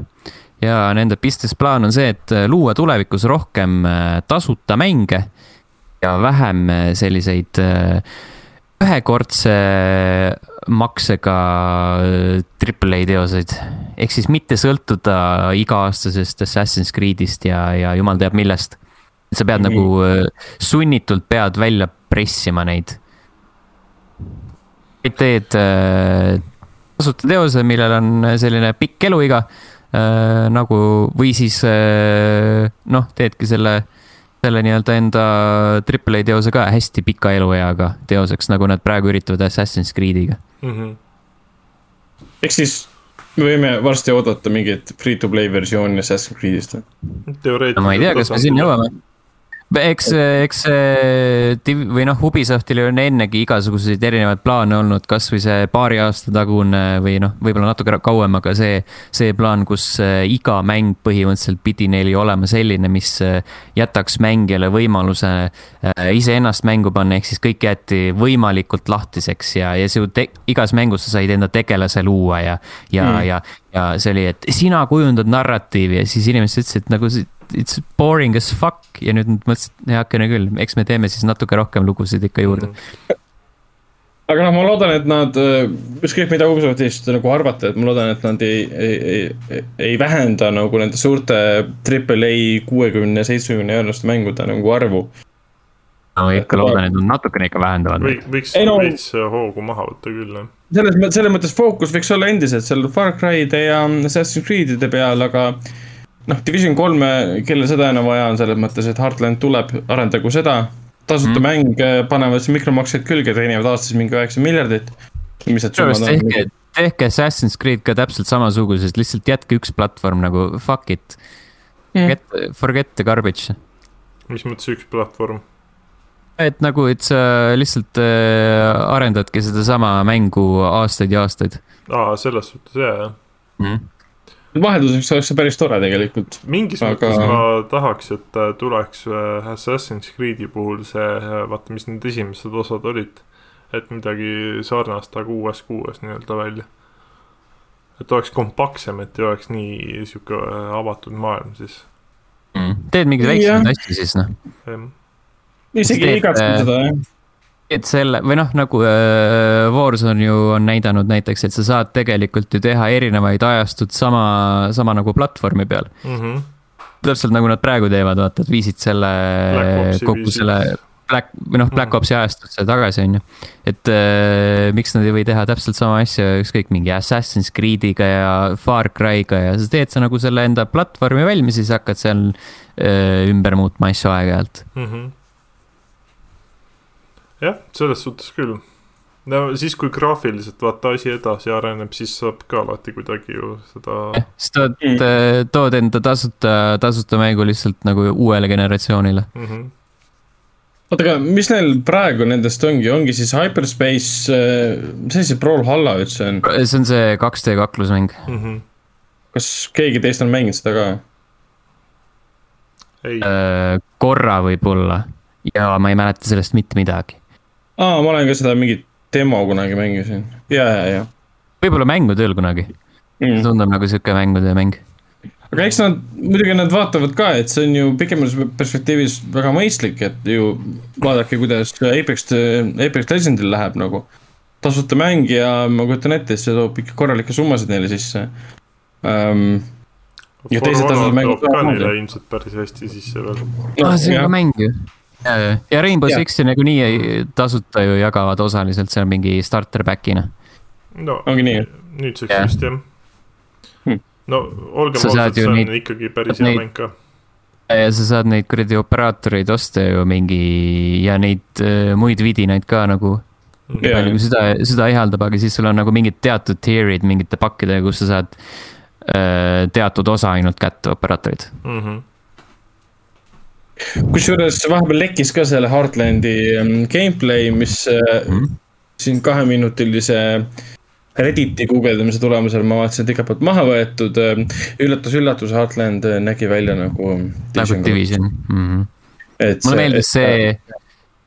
Ja nende business plaan on see, et luua tulevikus rohkem äh, tasuta mänge ja vähem äh, selliseid äh, ühekordse maksega äh, Triple A teoseid. ehk siis mitte sõltuda iga-aastasest Assassin's Creed'ist ja, ja jumal teab millest. sa pead Mhm. nagu äh, sunnitult pead välja pressima neid. teed äh, tasuta teose, millel on selline pikk eluiga äh, nagu või siis äh, noh, teedki selle, selle nii-öelda enda Triple A teose ka hästi pika elueaga teoseks, nagu nad praegu üritavad Assassin's Creed'iga. mm. -hmm. ehk siis me võime varsti oodata mingit free-to-play versiooni Assassin's Creed'ist või? teoreetiliselt. no ma ei tea, kas me sinna jõuame. eks, eks see Div- või noh, Ubisoftil on ennegi igasuguseid erinevaid plaane olnud, kasvõi see paari aasta tagune või noh, võib-olla natuke kauem, aga see, see plaan, kus äh, iga mäng põhimõtteliselt pidi neil ju olema selline, mis äh, jätaks mängijale võimaluse äh, iseennast mängu panna, ehk siis kõik jäeti võimalikult lahtiseks ja, ja su te-, igas mängus sa said enda tegelase luua ja, ja Mm. ja, ja see oli, et sina kujundad narratiivi ja siis inimesed ütlesid, nagu see it's boring as fuck ja nüüd nad mõtlesid, heakene küll, eks me teeme siis natuke rohkem lugusid ikka juurde. aga noh, ma loodan, et nad, ükskõik mida Ubisoftist nagu arvata, et ma loodan, et nad ei, ei, ei, ei vähenda nagu nende suurte triple A kuuekümne, seitsmekümne euroste mängude nagu arvu. no ikka loodan, et nad natukene ikka vähendavad või võiks no- veits hoogu maha võtta küll, jah. selles mõttes, selles mõttes fookus võiks olla endiselt seal Far Cry'de ja Assassin's Creed'ide peal, aga noh, Division kolme, kellel seda enam vaja on, selles mõttes, et Heartland tuleb, arendagu seda. tasuta mm. Mäng, panevad siis mikromaksed külge, teenivad aastas mingi üheksa miljardit. mis need summad on tehke, tehke Assassin's Creed ka täpselt samasugused, lihtsalt jätke üks platvorm nagu fuck it. Mm. Forget, forget the garbage. mis mõttes üks platvorm? et nagu, et sa lihtsalt äh, arendadki sedasama mängu aastaid ja aastaid aa, selles suhtes jaa, jah. mm.. Vahelduseks oleks see päris tore tegelikult. mingis Aga- mõttes ma tahaks, et äh, tuleks äh, Assassin's Creed'i puhul see, vaata, mis need esimesed osad olid. et midagi sarnast, aga uues kuues nii-öelda välja. et oleks kompaktsem, et ei oleks nii sihuke äh, avatud maailm siis. Mm. teed mingeid väiksemaid asju siis noh. isegi ei igatsenud äh, seda jah. Et selle või noh, nagu äh, Warzone ju on näidanud näiteks, et sa saad tegelikult ju teha erinevaid ajastud sama, sama nagu platvormi peal. Mm -hmm. täpselt nagu nad praegu teevad, vaata, et viisid selle kogu viisid. selle Black või noh, Black Mhm. Opsi ajastusse tagasi, on ju. et äh, miks nad ei või teha täpselt sama asja ükskõik mingi Assassin's Creed'iga ja Far Cry'ga ja sa teed sa nagu selle enda platvormi valmis, siis hakkad seal äh, ümber muutma asju aeg-ajalt. mm. -hmm. jah, selles suhtes küll. no siis, kui graafiliselt vaata asi edasi areneb, siis saab ka alati kuidagi ju seda siis tood Mm. tood enda tasuta, tasuta mängu lihtsalt nagu uuele generatsioonile. mm. -hmm. oota, aga mis neil praegu nendest ongi, ongi siis Hyperspace, mis asi see Brawlhalla üldse on? see on see 2D kaklusmäng. Mm -hmm. kas keegi teist on mänginud seda ka? ei, Äh, korra võib-olla ja ma ei mäleta sellest mitte midagi. aa, ma olen ka seda mingit demo kunagi mängisin. ja, ja, ja võib-olla mängutööl kunagi, mm.. tundub nagu sihuke mängude mäng. aga eks nad, muidugi nad vaatavad ka, et see on ju pikemas perspektiivis väga mõistlik, et ju vaadake, kuidas Apex, Apex Legendil läheb nagu. tasuta mäng ja ma kujutan ette, et see toob ikka korralikke summasid neile sisse um,. ja teised tasuvad mängud ka neile ilmselt päris hästi sisse veel. ah, see on ka mäng ju. ja, ja Rainbow. Six'i nagunii ei- tasuta ju jagavad osaliselt seal mingi starter pack'ina. no Ongi nii? nüüdseks Jah. vist jah Hmm. no olgem Sa saad ausad, ju see on neid- ikkagi päris hea mäng ka. ja sa saad neid kuradi operaatoreid osta ju mingi ja neid äh, muid vidinaid ka nagu. nii palju kui seda, seda ihaldab, aga siis sul on nagu mingid teatud tier'id mingite pakkidega, kus sa saad äh, teatud osa ainult kätte operaatorid mm. -hmm kusjuures vahepeal lekkis ka selle Heartlandi ähm, gameplay, mis mm -hmm. siin kaheminutilise Redditi guugeldamise tulemusel ma vaatasin, et igalt poolt maha võetud. üllatus-üllatus, Heartland nägi välja nagu. nagu Division mm. -hmm. mulle meeldis see,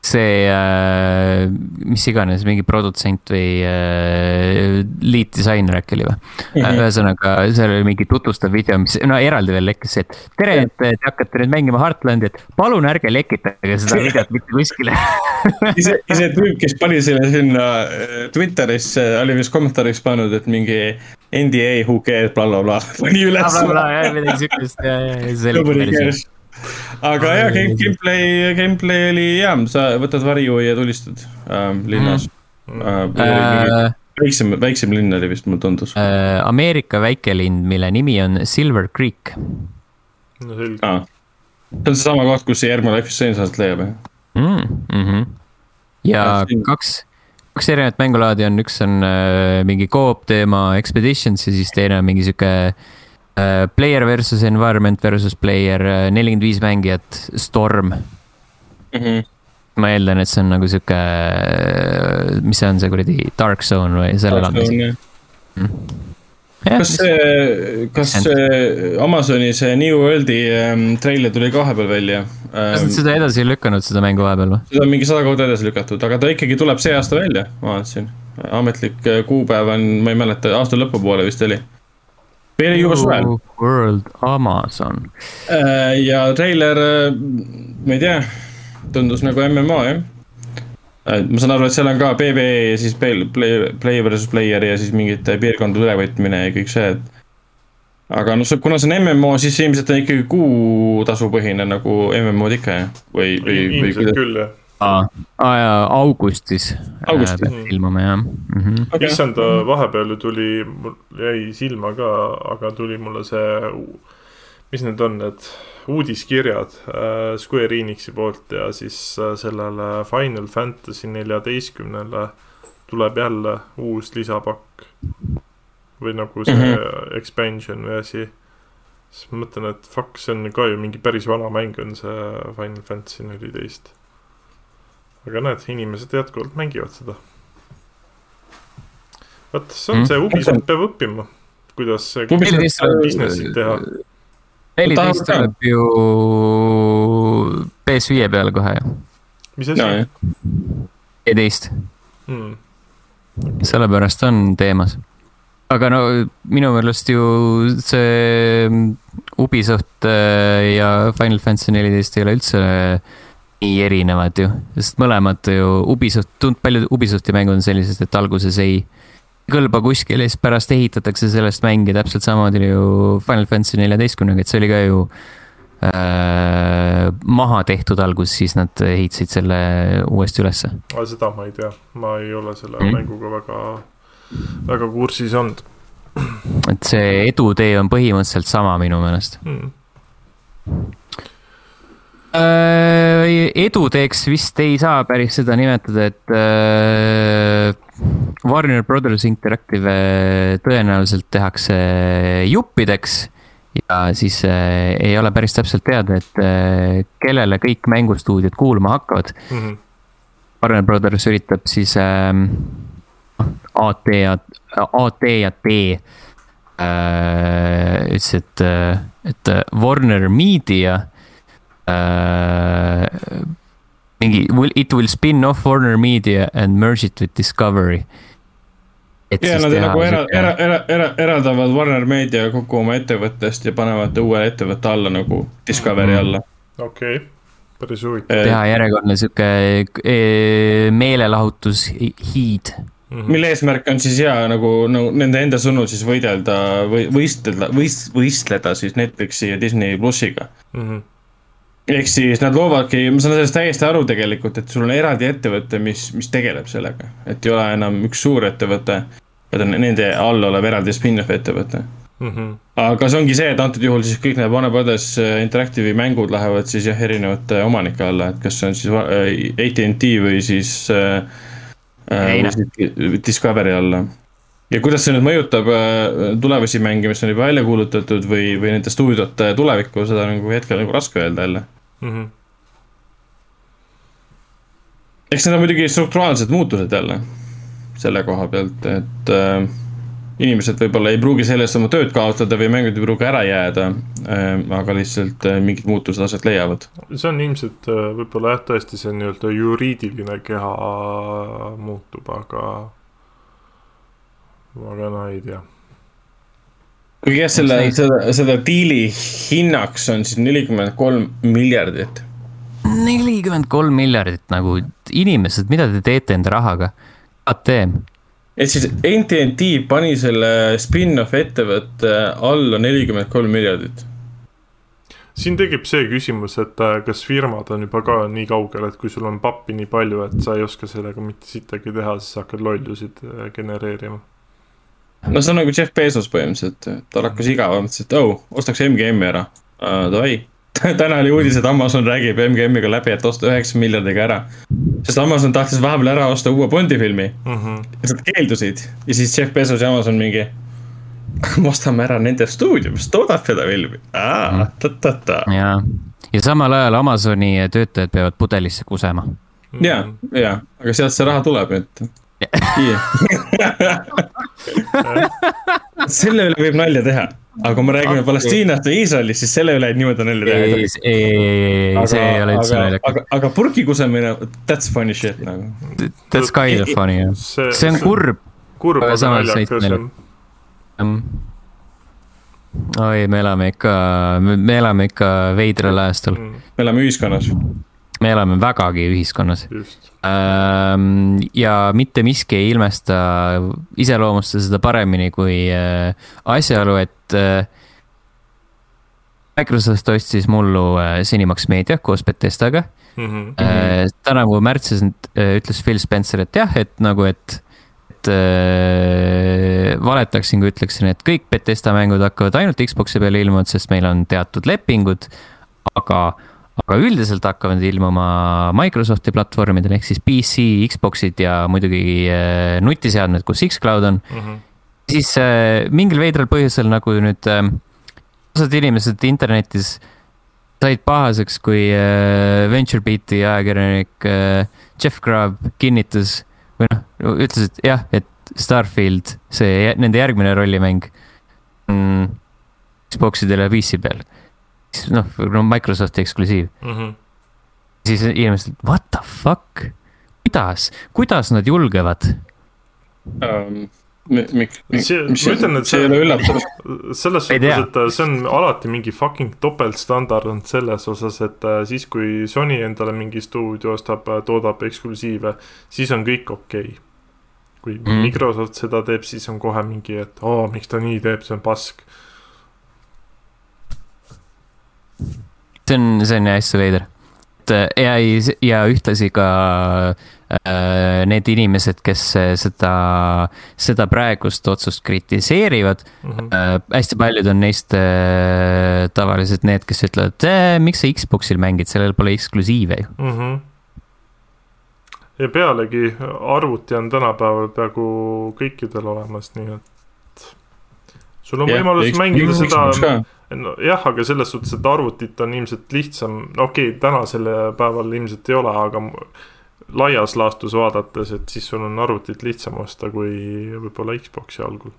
see äh,, mis iganes, mingi produtsent või äh, lead disainer äkki oli või mm -hmm.? ühesõnaga, seal oli mingi tutvustav video, mis, no eraldi veel lekkis see, et tere, et te hakkate nüüd mängima Heartlandi, et palun ärge lekitage seda videot mitte kuskile ise, ise tüüp, kes pani selle sinna äh, Twitterisse, oli vist kommentaariks pannud, et mingi NDA, who cares, blablabla, pani üles. midagi siukest see oli päris aga jah, game, gameplay, gameplay oli hea, sa võtad varju ja tulistad äh, linnas mm.. Äh, väiksem, väiksem linn oli vist, mulle tundus äh,. Ameerika väikelinn, mille nimi on Silver Creek. no selge ah.. see on seesama koht, kus see järgmine Life is Strange aset leiab, jah mm,? Mm -hmm. ja siin... kaks, kaks erinevat mängulaadi on, üks on äh, mingi co-op teema Expeditions ja siis teine on mingi sihuke äh, Äh, player versus environment versus player, äh, nelikümmend viis mängijat, Storm mm. -hmm. ma eeldan, et see on nagu sihuke, äh, mis see on, see kuradi Dark Zone või selle laadne. Mm. kas see, kas see Amazoni see New World'i ähm, treiler tuli ka vahepeal välja? kas nad seda edasi ei lükanud, seda mängu vahepeal või? seda on mingi sada korda edasi lükatud, aga ta ikkagi tuleb see aasta välja, ma vaatasin. ametlik kuupäev on, ma ei mäleta, aasta lõpupoole vist oli veel juba suvel. World Amazon. Äh, ja treiler, äh, ma ei tea, tundus nagu MMO jah. ma saan aru, et seal on ka PVE ja siis play, play, play versus player ja siis mingite piirkondade ülevõtmine ja kõik see, et. aga noh, kuna see on MMO, siis ilmselt on ikkagi kuutasupõhine nagu MMO-d ikka jah, või, või, või. ilmselt küll jah ah, augustis. augustis äh,. ilmuma jah mm -hmm.. Okay. issand, vahepeal ju tuli, mul jäi silma ka, aga tuli mulle see, mis need on, need uudiskirjad äh, Square Enixi poolt ja siis äh, sellele Final Fantasy neljateistkümnele tuleb jälle uus lisapakk. või nagu see mm -hmm. expansion või asi siis ma mõtlen, et fuck, see on ka ju mingi päris vana mäng on see Final Fantasy neliteist aga näed, inimesed jätkuvalt mängivad seda. vot see on mm. see, Ubisoft peab õppima, kuidas business'i teha. neliteist tuleb ju PS5 peale kohe ju. mis asi no,? viieteist mm.. sellepärast on teemas. aga no minu meelest ju see Ubisoft äh, ja Final Fantasy neliteist ei ole üldse nii erinevad ju, sest mõlemad ju Ubisoft, tund-, paljud Ubisofti mängud on sellised, et alguses ei kõlba kuskile, siis pärast ehitatakse sellest mänge täpselt samamoodi ju Final Fantasy neljateistkümnega, et see oli ka ju äh, maha tehtud alguses, siis nad ehitasid selle uuesti ülesse. seda ma ei tea, ma ei ole selle mm. mänguga väga, väga kursis olnud. et see edutee on põhimõtteliselt sama minu meelest mm Äh, eduteeks vist ei saa päris seda nimetada, et äh, Warner Brothers Interactive äh, tõenäoliselt tehakse juppideks. ja siis äh, ei ole päris täpselt teada, et äh, kellele kõik mängustuudiod kuuluma hakkavad mm. -hmm. Warner Brothers üritab siis äh, AT ja, AT ja T äh, ütles, et, et Warner Media äh, mingi it will spin off Warner Media and merge it with Discovery. ja nad nagu era, era, era, era, eraldavad Warner Media kogu oma ettevõttest ja panevad uue ettevõtte alla nagu Discovery alla. okei okay., päris huvitav. teha järjekordne sihuke e, meelelahutus hiid Mm -hmm. mille eesmärk on siis ja nagu, nagu nende enda sõnul siis võidelda või võistelda, võist-, võistleda siis Netflixi ja Disney plussiga mm. -hmm ehk siis nad loovadki, ma saan sellest täiesti aru tegelikult, et sul on eraldi ettevõte, mis, mis tegeleb sellega. et ei ole enam üks suur ettevõte, vaid on nende all olev eraldi spin-off ettevõte mm. -hmm. aga see ongi see, et antud juhul siis kõik need Warner Brothers äh, Interactive'i mängud lähevad siis jah, erinevate omanike alla, et kas see on siis äh, AT&T või siis äh,. Ei, noh. Discovery alla. ja kuidas see nüüd mõjutab äh, tulevasi mänge, mis on juba välja kuulutatud või, või nende stuudiote tulevikku, seda on nagu hetkel nagu raske öelda jälle. Mm -hmm. eks need on muidugi strukturaalsed muutused jälle selle koha pealt, et äh, inimesed võib-olla ei pruugi selle eest oma tööd kaotada või mängud ei pruugi ära jääda äh,. aga lihtsalt äh, mingid muutused aset leiavad. see on ilmselt äh, võib-olla jah, tõesti see nii-öelda juriidiline keha muutub, aga, aga no ei tea. Kuigi jah, selle seda, seda diili hinnaks on siis nelikümmend kolm miljardit. nelikümmend kolm miljardit nagu, inimesed, mida te teete enda rahaga? ATM, et siis NTNT pani selle spin-off ettevõtte alla nelikümmend kolm miljardit. siin tekib see küsimus, et äh, kas firmad on juba ka nii kaugel, et kui sul on pappi nii palju, et sa ei oska sellega mitte sittagi teha, siis sa hakkad lollusid äh, genereerima. No see on nagu Jeff Bezos põhimõtteliselt, tal hakkas igav, mõtles, et oh, ostaks MGM-i ära uh,. Davai, täna oli uudis, et Amazon räägib MGM-iga läbi, et osta üheksa miljardiga ära. sest Amazon tahtis vahepeal ära osta uue Bondi filmi Mm -hmm. ja nad keeldusid ja siis Jeff Bezos ja Amazon mingi. me ostame ära nende stuudio, mis toodab seda filmi. aa, ta-ta-ta. ja, ja samal ajal Amazoni töötajad peavad pudelisse kusema. ja, ja, aga sealt see raha tuleb, et. selle üle võib nalja teha, aga kui me räägime Palestiinast või Iisraelist, siis selle üle niimoodi nalja teha ei ei ei, ei, see ei ole üldse aga, naljakas. aga, aga purki kusemine, that's funny shit nagu. That's kind of funny jah. see, on kurb. kurb, aga naljakas jah. oi, me elame ikka, me elame ikka veidral ajastul, me elame ühiskonnas. Me elame vägagi ühiskonnas. just, ja mitte miski ei ilmesta, iseloomusta seda paremini kui äh, asjaolu, et äh, Microsoft ostis mullu äh, Cinemax Media koos Betestaga. Mhm. tänavu märtsis ütles Phil Spencer, et jah, et nagu, et, et valetaksin, kui ütleksin, et kõik Betesta mängud hakkavad ainult Xbox'i peale ilmuma, sest meil on teatud lepingud, aga, aga üldiselt hakkavad ilmuma Microsofti platvormidel ehk siis PC, Xbox'id ja muidugi äh, nutiseadmed, kus X-Cloud on. Mhm. siis äh, mingil veidral põhjusel nagu nüüd äh, osad inimesed internetis said pahaseks, kui VentureBeat'i ajakirjanik Jeff Grubb kinnitas või noh, ütles, et jah, et Starfield, see nende järgmine rollimäng mm, Xbox'idel ja PC peal. noh, no Microsofti eksklusiiv, Mhm. siis inimesed, what the fuck, kuidas, kuidas nad julgevad? miks, See- mis ma ütlen, et see ei see- ole üllatav. selles suhtes, et äh, see on alati mingi fucking topeltstandard on selles osas, et äh, siis, kui Sony endale mingi stuudio ostab, toodab eksklusiive, siis on kõik okei okay.. kui mm. Microsoft seda teeb, siis on kohe mingi, et oo, miks ta nii teeb, see on pask. See on, see on hästi veider. et äh, ja ei, ja ühtlasi ka äh, need inimesed, kes äh, seda, seda praegust otsust kritiseerivad Mm -hmm. äh,. hästi paljud on neist äh, tavaliselt need, kes ütlevad äh,, miks sa Xbox'il mängid, sellel pole eksklusiive ju. mm. -hmm. ja pealegi arvuti on tänapäeval peaaegu kõikidel olemas, nii et sul on yeah, võimalus mängida seda nojah, aga selles suhtes, et arvutit on ilmselt lihtsam, no okei okay,, tänasel päeval ilmselt ei ole, aga laias laastus vaadates, et siis sul on arvutit lihtsam osta kui võib-olla Xbox'i algul.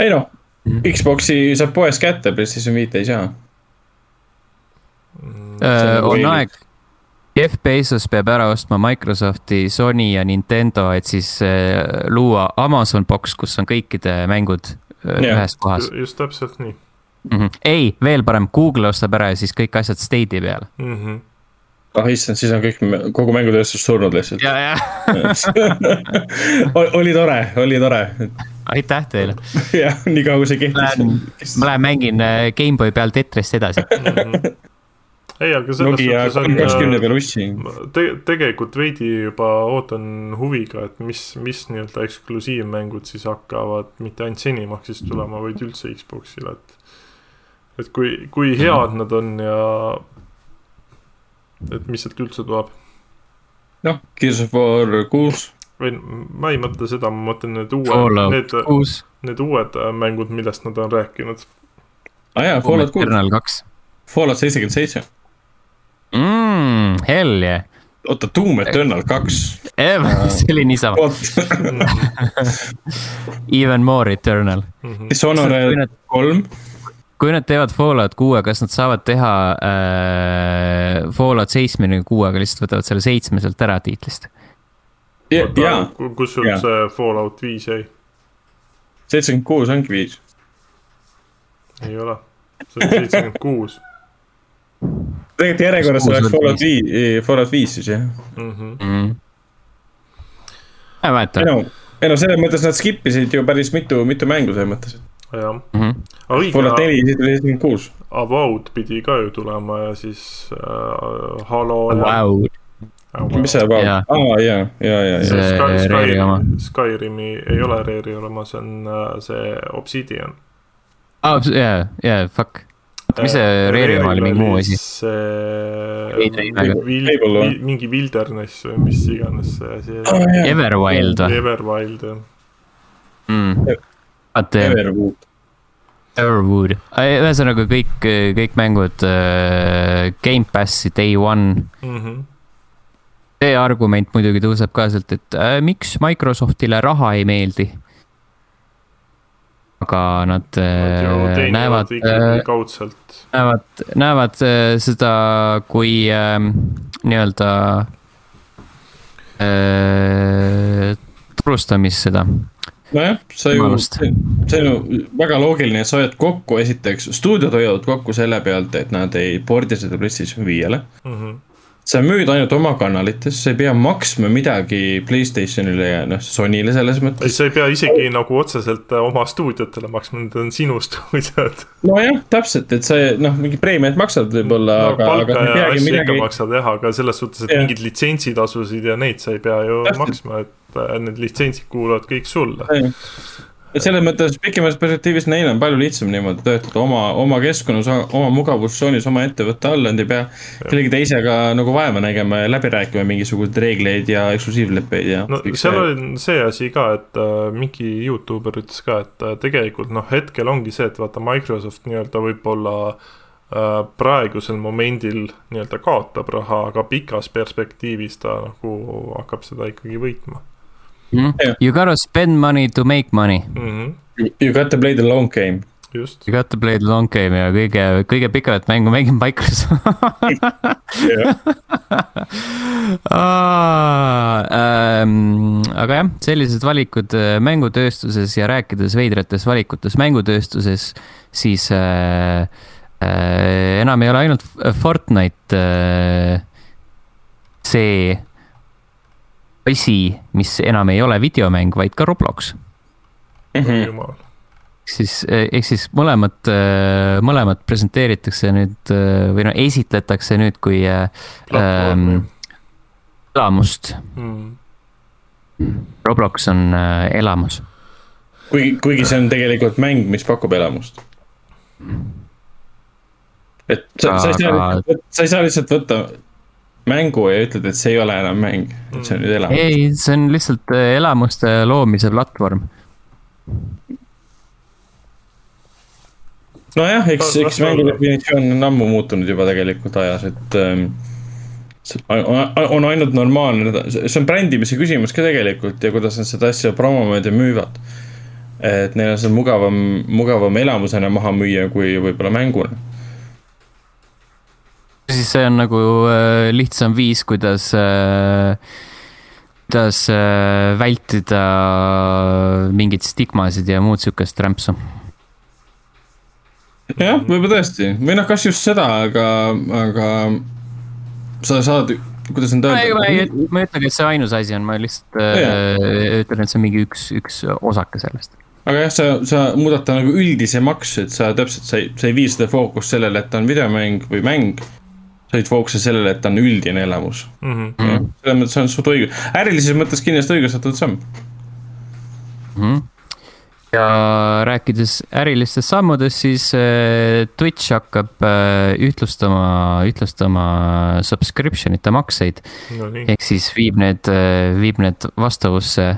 ei noh, Xbox'i saab poes kätte, PlayStation viite ei saa. Mm, Äh, on eelis. aeg. Jeff Bezos peab ära ostma Microsofti, Sony ja Nintendo, et siis äh, luua Amazon Box, kus on kõikide mängud äh, Jah. ühes kohas just täpselt nii mm. -hmm. ei, veel parem, Google ostab ära ja siis kõik asjad State'i peale. mm. -hmm. ah issand, siis on kõik, kogu mängutööstus surnud lihtsalt. ja, ja oli tore, oli tore. aitäh teile. jah, nii kaua kui see kehtis. ma lähen mängin äh, GameBoy peal Tetrist edasi. ei, aga selles Nokia suhtes on ussi. te, tegelikult veidi juba ootan huviga, et mis, mis nii-öelda eksklusiivmängud siis hakkavad mitte ainult Zenimaxist tulema, vaid üldse Xbox'ile, et et kui, kui head nad on ja et mis sealt üldse tuleb noh, Gears of War kuus. või ma ei mõtle seda, ma mõtlen need uued, need, need uued äh, mängud, millest nad on rääkinud. aa jaa, Fallout kuus, Fallout seitsekümmend seitse. mm,. Hell yeah. oota, Doom Eternal kaks. see oli niisama, even more eternal. Mhm. kui Dishonored kolm. Kui nad teevad Fallout kuue, kas nad saavad teha äh, Fallout seitsmekümne kuuega, lihtsalt võtavad selle seitsme sealt ära tiitlist? jaa, kus sul see Fallout viis jäi? seitsekümmend kuus ongi viis. ei ole, see on seitsekümmend kuus. tegelikult järjekorras oleks Fallout viis, Fallout viis siis jah. Mhm. mm.. ei mäleta ei. no, ei no selles mõttes nad skip isid ju päris mitu, mitu mängu selles mõttes. jah, Mm Fallout õige, neli, siis tuli seitsekümmend kuus. Avowed pidi ka ju tulema ja siis äh, Halo ja Wow. mis see about, Jaa. aa jaa, jaa, jaa, See-. Sky, Rare'i oma. Sky, Skyrimi ei ole Rare'i oma, see on äh, see Obsidian. aa, jaa, jaa, fuck. mis see Rare'i oma oli, mingi muu asi? see mingi Wilderness või mis iganes see asi oli. Everwild või Everwild jah. mm.? Everwood. Everwood. ühesõnaga kõik, kõik mängud äh, Gamepassi day one. Mhm. see argument muidugi tõuseb ka sealt, et äh, miks Microsoftile raha ei meeldi. aga nad äh, näevad äh, kaudselt. näevad, näevad äh, seda kui äh, nii-öelda äh, turustamist seda. nojah, sa ju, see on ju väga loogiline, et sa hoiad kokku, esiteks stuudiod hoiavad kokku selle pealt, et nad ei pordi seda PlayStation viiele. Mhm. Sa müüd ainult oma kanalites, sa ei pea maksma midagi Playstationile ja noh, Sonyle selles mõttes. sa ei pea isegi nagu otseselt äh, oma stuudiotele maksma, need on sinu stuudiod. nojah, täpselt, et sa noh, mingi preemiat maksad võib-olla no aga, palka ja asju ikka midagi. maksad jah, aga selles suhtes, et Jah. mingeid litsentsitasusid ja neid sa ei pea ju Täpselt. maksma, et äh, need litsentsid kuuluvad kõik sulle. Et selles mõttes pikemas perspektiivis neil on palju lihtsam niimoodi töötada oma, oma keskkonnas, oma mugavustsoonis, oma ettevõtte all, nad ei pea kellegi teisega nagu vaeva nägema ja läbi rääkima mingisuguseid reegleid ja eksklusiivleppeid ja. no seal on see asi ka, et äh, mingi Youtuber ütles ka, et äh, tegelikult noh, hetkel ongi see, et vaata Microsoft nii-öelda võib-olla äh, praegusel momendil nii-öelda kaotab raha, aga pikas perspektiivis ta nagu hakkab seda ikkagi võitma Mm? Jah. You gotta spend money to make money. mm. -hmm. You got to play the long game. just, You got to play the long game ja kõige, kõige pikemat mängu mängib Microsoft Aa, ähm, aga jah, sellised valikud äh, mängutööstuses ja rääkides veidratest valikutest mängutööstuses, siis äh, äh, enam ei ole ainult Fortnite äh, see asi, mis enam ei ole videomäng, vaid ka Roblox Mhm. jumal. siis, ehk siis mõlemad, mõlemad presenteeritakse nüüd äh, või no esitletakse nüüd kui äh, ähm, elamust. Mm. Roblox on äh, elamus. kuigi, kuigi see on tegelikult mäng, mis pakub elamust. et sa, sa ei saa sa ei saa lihtsalt võtta mängu ja ütled, et see ei ole enam mäng, et see on nüüd elamus. ei, see on lihtsalt äh, elamuste loomise platvorm. nojah, eks, eks mängu definitsioon on ammu muutunud juba tegelikult ajas, et ähm, see on, on ainult normaalne, see on brändimise küsimus ka tegelikult ja kuidas nad seda asja promovad ja müüvad. et neil on see mugavam, mugavam elamusena maha müüa, kui võib-olla mänguna. Siis see on nagu äh, lihtsam viis, kuidas äh,, kuidas äh, vältida mingeid stigmasid ja muud sihukest rämpsu. jah, võib-olla tõesti või noh, kas just seda, aga, aga sa saad, kuidas nüüd ei, ma ei öelda,, ma ei ütlegi, et see ainus asi on, ma lihtsalt äh, ütlen, et see on mingi üks, üks osake sellest. aga jah, sa, sa muudad ta nagu üldisemaks, et sa täpselt, sa ei, sa ei vii seda fookust sellele, et ta on videomäng või mäng. Sa olid fookuses sellele, et ta on üldine elamus mm. -hmm. selles mõttes on suht õige, ärilises mõttes kindlasti õigustatud samm mm. -hmm ja rääkides ärilistest sammudest, siis äh, Twitch hakkab äh, ühtlustama, ühtlustama subscription ite makseid no,. ehk siis viib need, äh, viib need vastavusse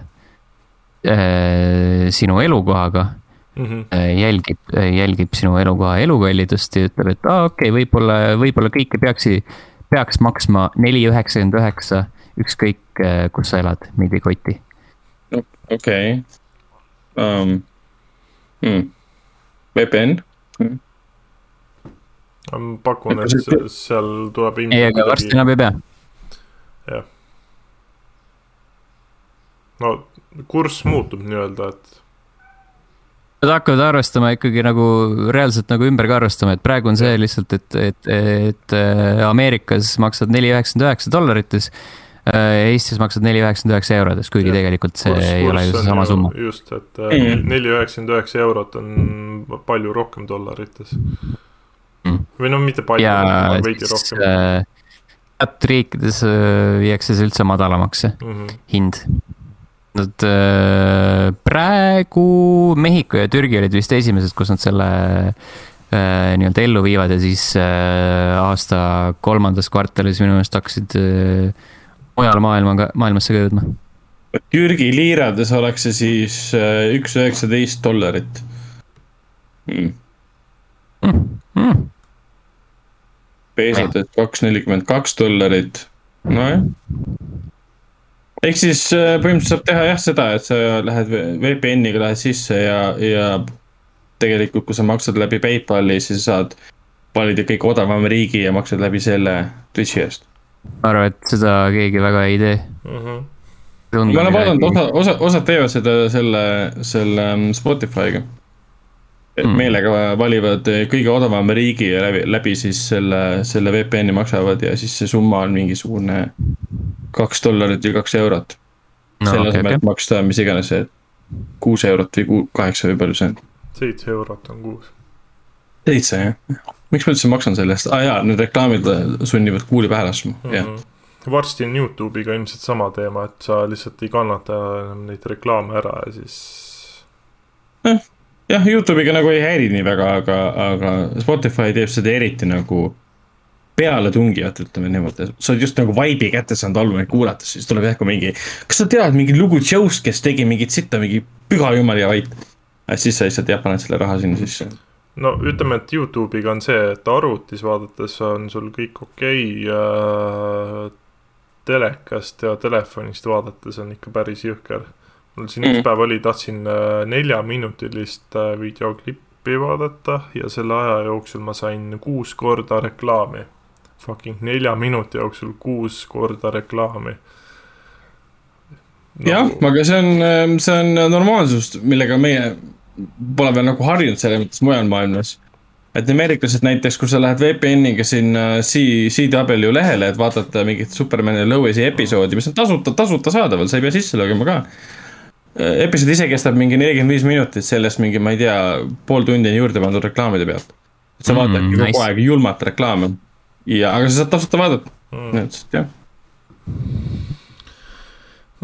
äh, sinu elukohaga mm. -hmm. jälgib, jälgib sinu elukoha elukallidust ja ütleb, et aa ah, okei okay,, võib-olla, võib-olla kõike peaks, peaks maksma neli üheksakümmend üheksa, ükskõik kus sa elad, mind ei koti. okei okay um,. Hmm. VPN hmm.. ma pakun, et seal tuleb. ei, aga varsti enam ei pea. jah. no kurss muutub nii-öelda, et. Nad hakkavad arvestama ikkagi nagu reaalselt nagu ümber ka arvestama, et praegu on see lihtsalt, et, et, et Ameerikas maksad neli üheksakümmend üheksa dollarites Äh, Eestis maksad neli üheksakümmend üheksa eurodes, kuigi ja. tegelikult see kurs, ei ole ju seesama summa. just, et äh, mm. neli üheksakümmend üheksa eurot on palju rohkem dollarites mm.. või noh, mitte palju, veidi rohkem äh,. teatud riikides äh, viiakse see üldse madalamaks, see mm -hmm. hind. Nad äh, praegu Mehhiko ja Türgi olid vist esimesed, kus nad selle äh, nii-öelda ellu viivad ja siis äh, aasta kolmandas kvartalis minu meelest hakkasid mujal maailmaga, maailmasse ka jõudma. Türgi liirades oleks see siis üks üheksateist dollarit hmm.. Mm. Mm. peesodes kaks nelikümmend kaks dollarit, nojah. Ehk siis äh, põhimõtteliselt saab teha jah seda, et sa lähed VPN-iga lähed sisse ja, ja tegelikult, kui sa maksad läbi PayPali, siis saad valida kõige odavama riigi ja maksad läbi selle Twitch'i eest ma arvan, et seda keegi väga ei tee mm. -hmm. ma olen vaadanud, osa, osa, osad teevad seda selle, selle um, Spotify'ga. et mm. meelega valivad kõige odavama riigi ja läbi, läbi siis selle, selle VPN-i maksavad ja siis see summa on mingisugune kaks dollarit või kaks eurot no,. selle okay, asemel okay., maksta mis iganes see kuus eurot või kaheksa või palju see on. seitse eurot on kuus. seitse jah miks ma üldse maksan selle eest, aa ah, jaa, need reklaamid sunnivad kuuli pähe laskma mm, -hmm. jah. Mhm. varsti on Youtube'iga ilmselt sama teema, et sa lihtsalt ei kannata enam neid reklaame ära ja siis eh,. jah, Youtube'iga nagu ei häiri nii väga, aga, aga Spotify teeb seda eriti nagu pealetungijat, ütleme niimoodi, sa oled just nagu vibe'i kätte saanud albumit kuulates, siis tuleb järsku mingi. kas sa tead mingi lugu Joe'st, kes tegi mingit sitta, mingi püha jumal ja vait. siis sa lihtsalt jah, paned selle raha sinna sisse no ütleme, et Youtube'iga on see, et arvutis vaadates on sul kõik okei okay, telekast ja telefonist vaadates on ikka päris jõhker. mul siin mm -hmm. üks päev oli, tahtsin äh, neljaminutilist äh, videoklippi vaadata ja selle aja jooksul ma sain kuus korda reklaami. Fucking nelja minuti jooksul kuus korda reklaami no.. jah, aga see on, äh, see on normaalsus, millega meie pole veel nagu harjunud selles mõttes mujal maailmas. et ameeriklased näiteks, kui sa lähed VPN-iga sinna C, CW lehele, et vaadata mingit Supermani Lois'i episoodi, mis on tasuta, tasuta saadaval, sa ei pea sisse logima ka. episood ise kestab mingi nelikümmend viis minutit, sellest mingi, ma ei tea, pool tundi on juurde pandud reklaamide pealt. sa mm, vaatadki mm, kogu nice. aeg julmat reklaami ja, aga sa saad tasuta vaadata mm., nii et jah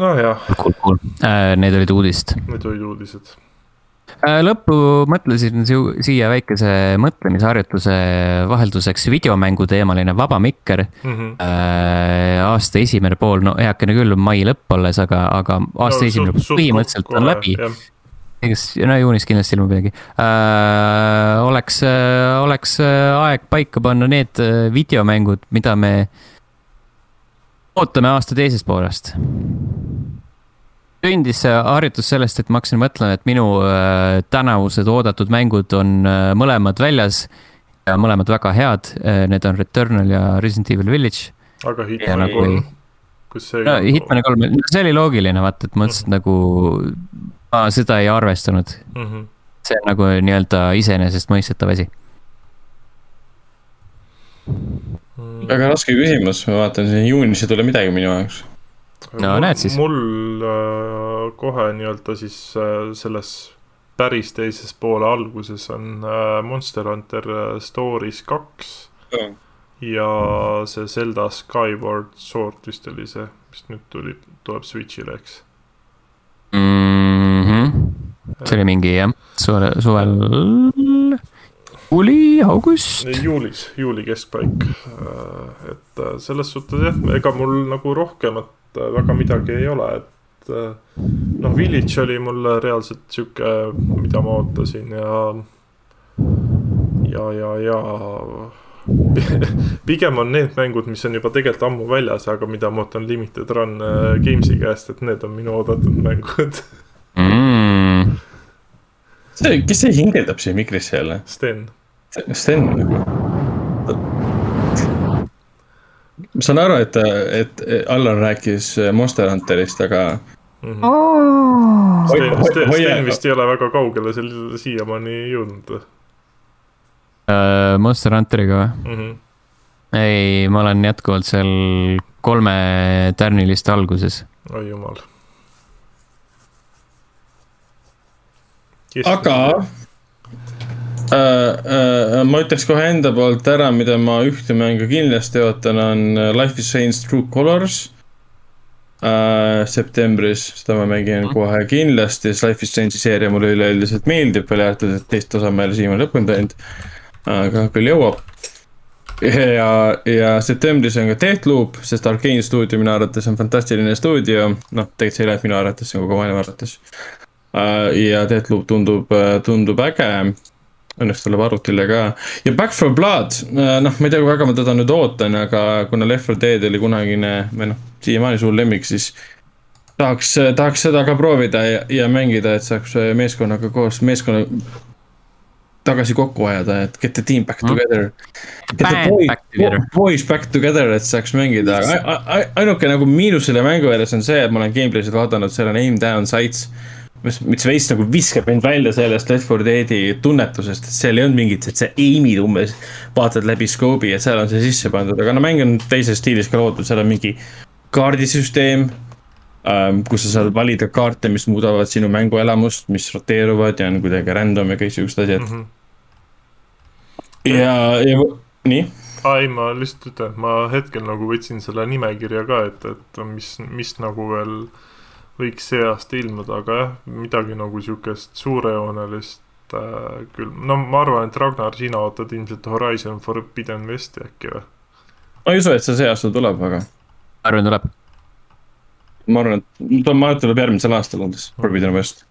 nojah. Cool, cool. Äh, need olid uudist. Need olid uudised lõppu mõtlesin siia väikese mõtlemisharjutuse vahelduseks videomängu teemaline vaba mikker mm. -hmm. aasta esimene pool, no heakene küll, mai lõpp alles, aga, aga aasta no, esimene pool põhimõtteliselt on läbi. Eks, no juunis kindlasti ilmub midagi äh,. oleks, oleks aeg paika panna need videomängud, mida me ootame aasta teisest poolest sündis see harjutus sellest, et ma hakkasin mõtlema, et minu äh, tänavused oodatud mängud on äh, mõlemad väljas ja mõlemad väga head. Äh, need on Returnal ja Resident Evil Village. aga Hitmani nagu kolm, kus see no,? Hitmani kolm, see oli loogiline, vaata, et mõtlesin mm -hmm. nagu, ma seda ei arvestanud mm. -hmm. see on nagu nii-öelda iseenesestmõistetav asi mm.. väga raske küsimus, ma vaatan, siin juunis ei tule midagi minu jaoks no mul, näed siis. mul äh, kohe nii-öelda siis äh, selles päris teises poole alguses on äh, Monster Hunter äh, Stories kaks mm.. ja see Zelda Skyward Sword vist oli see, mis nüüd tuli, tuleb Switch'ile, eks mm. See oli mingi jah, suvel, suvel, juuli, august. juulis, juuli keskpaik. et selles suhtes jah, ega mul nagu rohkemat väga midagi ei ole, et noh, Village oli mul reaalselt sihuke, mida ma ootasin ja, ja, ja, ja pigem on need mängud, mis on juba tegelikult ammu väljas, aga mida ma ootan Limited Run äh, Games'i käest, et need on minu oodatud mängud mm.. See, kes see hingeldab siia mikrisse jälle? Sten. Sten nagu. ma saan aru, et, et Allan rääkis Monster Hunterist, aga mm. -hmm. Oh. Sten, Sten, Sten vist ei ole väga kaugele seal siiamaani jõudnud uh,. Monster Hunteriga või mm? -hmm. ei, ma olen jätkuvalt seal kolme tärniliste alguses. oi jumal. Aga äh, äh, ma ütleks kohe enda poolt ära, mida ma ühte mängu kindlasti ootan, on Life is Strange True Colors äh,. septembris, seda ma mängin mm. kohe kindlasti, sest Life is Strange'i seeria mulle üleüldiselt meeldib, välja arvatud, et teist osa ma ei ole siiamaani lõpuni teinud aga küll jõuab. ja, ja septembris on ka Deathloop, sest Arkane stuudio minu arvates on fantastiline stuudio, noh, tegelikult see ei lähe minu arvates, see on kogu maailma arvates. Äh, ja Deathloop tundub, tundub äge õnneks tuleb arvutile ka ja Back for Blood, äh, noh, ma ei tea, kui väga ma teda nüüd ootan, aga kuna Left 4 Dead oli kunagine või noh, siiamaani suur lemmik, siis. tahaks, tahaks seda ka proovida ja, ja mängida, et saaks meeskonnaga koos, meeskonna tagasi kokku ajada, et get the team back hmm? together. Get the boys back, together. boys back together, et saaks mängida, aga ainuke nagu miinus selle mängu juures on see, et ma olen gameplay'sid vaadanud, seal on aim down sights. Mis, mis veits nagu viskab mind välja sellest Left 4 Dead'i tunnetusest, et seal ei olnud mingit, et sa aim'id umbes. vaatad läbi scope'i, et seal on see sisse pandud, aga no mäng on teises stiilis ka loodud, seal on mingi kaardisüsteem ähm,. kus sa saad valida kaarte, mis muudavad sinu mänguelamust, mis roteeruvad ja on kuidagi random ja kõiksugused asjad mm. -hmm. ja, ja nii ei, ma lihtsalt ütlen, et ma hetkel nagu võtsin selle nimekirja ka ette, et mis, mis nagu veel võiks see aasta ilmuda, aga jah, midagi nagu sihukest suurejoonelist äh, küll. no ma arvan, et Ragnar, sina ootad ilmselt Horizon Forbidden Westi äkki või? ma ei usu, et see see aasta tuleb, aga. arvan, tuleb ma arvan, et ta, ma arvan, et tuleb järgmisel aastal umbes, Forbidden West.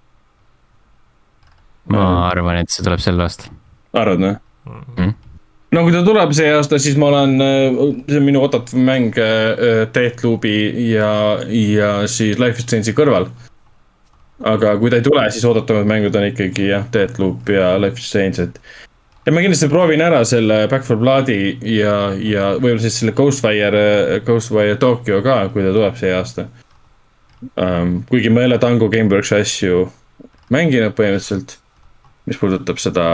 ma arvan, et see tuleb sel aastal. arvad või mm.? No kui ta tuleb see aasta, siis ma olen, see on minu oodatav mäng äh, Deathloop'i ja, ja siis Life is Strange'i kõrval. aga kui ta ei tule, siis oodatavad mängud on ikkagi jah, Deathloop ja Life is Strange, et. ja ma kindlasti proovin ära selle Back for Blood'i ja, ja võib-olla siis selle Ghostwire, Ghostwire Tokyo ka, kui ta tuleb see aasta um,. kuigi ma ei ole Tango Gameworksi asju mänginud põhimõtteliselt, mis puudutab seda,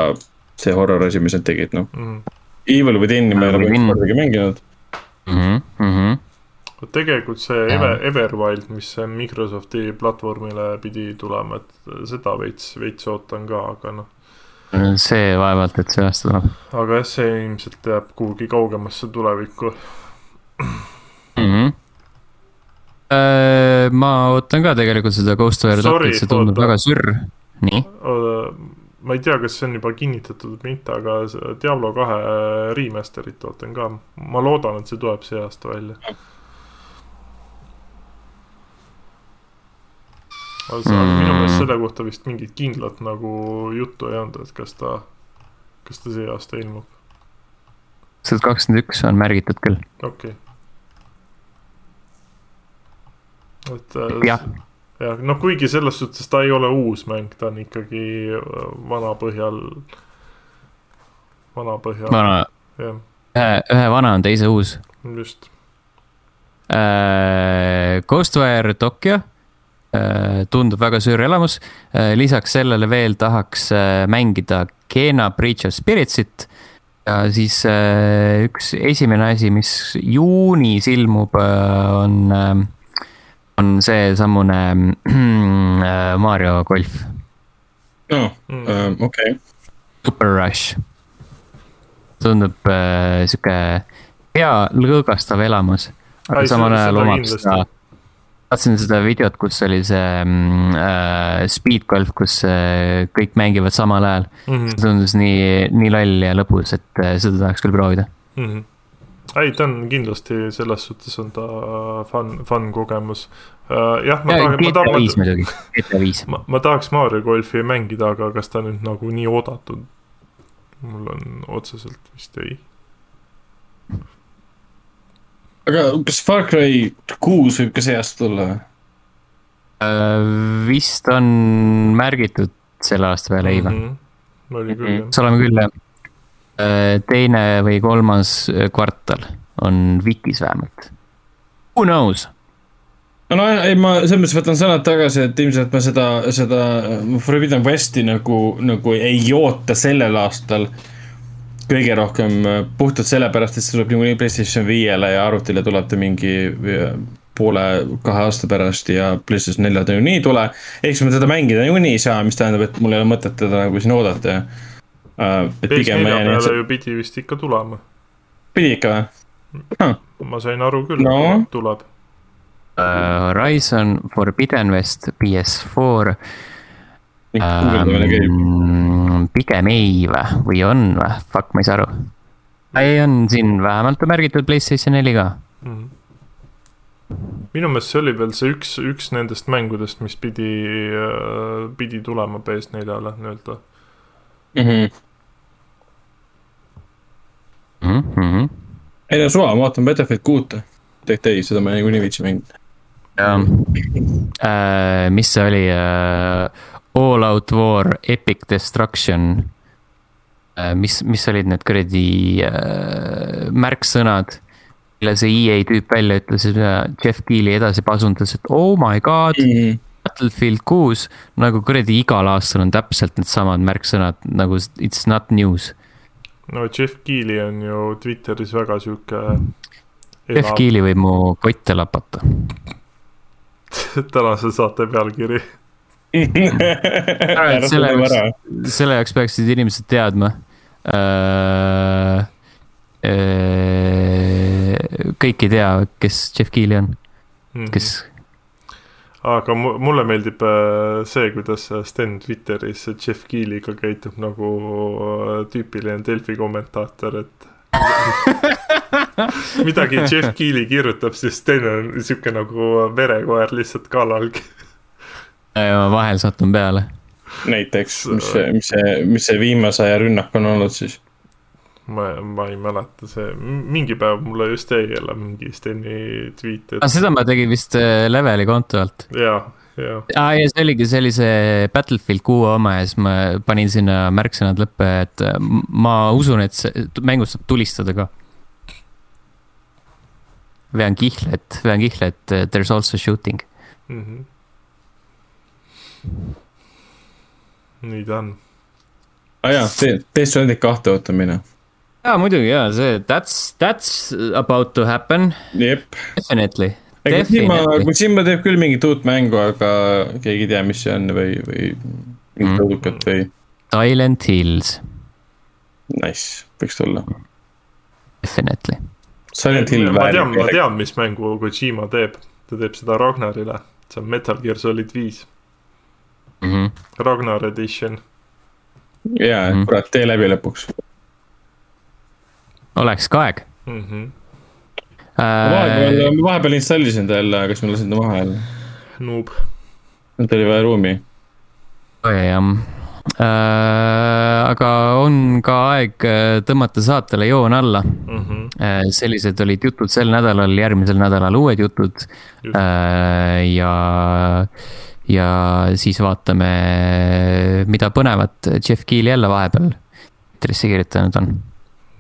see horror asi, mis nad tegid, noh mm.. Evil Within'i ma ei ole kordagi mänginud mm. -hmm. tegelikult see Ever, Everwild, mis Microsofti platvormile pidi tulema, et seda veits, veits ootan ka, aga noh see vaevalt, et see aasta tuleb. aga jah, see ilmselt jääb kuhugi kaugemasse tulevikku mm. -hmm Äh, ma ootan ka tegelikult seda Ghostwire Tokyo't, see tundub väga sürr, nii. Ma ei tea, kas see on juba kinnitatud või mitte, aga Diablo kahe remaster'it ootan ka, ma loodan, et see tuleb see aasta välja. aga minu meelest mm. selle kohta vist mingit kindlat nagu juttu ei olnud, et kas ta, kas ta see aasta ilmub. see kakskümmend üks on märgitud küll. okei okay et äh, jah jah, noh, kuigi selles suhtes ta ei ole uus mäng, ta on ikkagi äh, vana põhjal, vana põhjal. vana, ühe, ühe vana on teise uus. just äh,. Ghostwire Tokyo äh, tundub väga suur elamus äh,. lisaks sellele veel tahaks äh, mängida Kena Breach of Spiritsit ja siis äh, üks esimene asi, mis juunis ilmub äh,, on äh, on seesamune äh, Mario golf. aa, äh, okei. Super Rush. tundub äh, sihuke hea lõõgastav elamus, aga Ai, samal seda- ajal omab kindlasti. seda vaatasin seda videot, kus oli see mm, äh, speed golf, kus äh, kõik mängivad samal ajal mm. -hmm. see tundus nii, nii loll ja lõbus, et äh, seda tahaks küll proovida. Mm -hmm. ei, ta on kindlasti selles suhtes on ta fun, fun kogemus uh,. jah, ma ja tahan, ma GTA viis tahan, muidugi, GTA viis. ma, ma tahaks Mario golfi mängida, aga kas ta nüüd nagu nii oodatud? mul on otseselt vist ei. aga kas Far Cry kuus võib ka see aasta tulla või? Äh, vist on märgitud selle aasta peale ei või? mm. -hmm. oli küll Mhm. jah. peaks olema küll jah. Teine või kolmas äh, kvartal on Vikis vähemalt. Who knows? no ei, ma selles mõttes võtan sõnad tagasi, et ilmselt ma seda, seda Forbidden Westi nagu, nagu ei oota sellel aastal kõige rohkem äh, puhtalt sellepärast, et see tuleb niikuinii PlayStation viiele ja arvutile tuleb ta mingi äh, poole, kahe aasta pärast ja PlayStation neljal ta niikuinii ei tule. siis ma teda mängida niikuinii ei saa, mis tähendab, et mul ei ole mõtet teda nagu siin oodata. et pigem ma PS4 jään peale ju pidi vist ikka tulema. pidi ikka või? ma sain aru küll No. tuleb. Uh, Horizon Forbidden West PS4 guugeldamine käib. ähm,. pigem ei või, või on või, fuck, ma ei saa aru. ei, on siin vähemalt on märgitud PlayStation neli ka. Mhm. minu meelest see oli veel see üks, üks nendest mängudest, mis pidi, pidi tulema PS4-le nii-öelda. Mhm. Mhm. ei no suva, ma vaatan Battlefield kuute. tegelikult ei, seda ma niikuinii viitsin mängida. jah, mis see oli uh,, All Out War, Epic Destruction uh,. mis, mis olid need kuradi uh, märksõnad, mille see EA tüüp välja ütles ja Jeff Keeli edasi pasundas, et oh my god mm., Battlefield kuus, nagu kuradi igal aastal on täpselt needsamad märksõnad nagu it's not news. No Jeff Keeli on ju Twitteris väga sihuke. Jeff Keeli võib mu kotte lapata. tänase saate pealkiri. selle jaoks, selle jaoks peaksid inimesed teadma äh,. Äh, kõik ei tea, kes Jeff Keeli on, kes. Aga mu- mulle meeldib äh, see, kuidas Sten Twitteris Jeff Keeliga käitub nagu äh, tüüpiline Delfi kommentaator, et midagi Jeff Keeli kirjutab, siis Sten on sihuke nagu verekoer lihtsalt kallal. ma vahel satun peale. näiteks, mis see, mis see, mis see viimase aja rünnak on olnud siis? ma, ma ei mäleta, see mingi päev mulle just jäi jälle mingi Steni tweet, aga et seda ma tegin vist äh, leveli konto alt. ja, ja aa ja see oligi, see oli see Battlefield kuue oma ja siis ma panin sinna märksõnad lõppe, et äh, ma usun, et see mängus saab tulistada ka. vean kihlet, vean kihlet, there is also shooting. mm. -hmm. nii ta on. aa jaa, Death Stranding kahte ootamine. jaa, muidugi jaa, see that's, that's about to happen, definitely. Kojima, Kojima teeb küll mingit uut mängu, aga keegi ei tea, mis see on või, või mingit Mm. õudukat või Silent Hills, nice, võiks tulla. definitely. Silent Hill ma tean, ma väärib. tean, mis mängu Kojima teeb, ta teeb seda Ragnarile, see on Metal Gear Solid viis, Mm -hmm. Ragnar Edition. jaa Mhm., kurat, tee läbi lõpuks. Oleks ka aeg Mm -hmm. vahepeal äh,., vahepeal installisin ta jälle, kas ma lasin ta maha jälle? Noob. nüüd oli vaja ruumi. jah äh,, aga on ka aeg äh, tõmmata saatele joon alla Mm -hmm. äh,. sellised olid jutud sel nädalal, järgmisel nädalal uued jutud Just. äh,. ja, ja siis vaatame, mida põnevat Jeff Keeli jälle vahepeal Twitterisse kirjutanud on.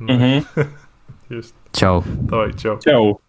Mhm. just, tšau. davai, tšau. tšau.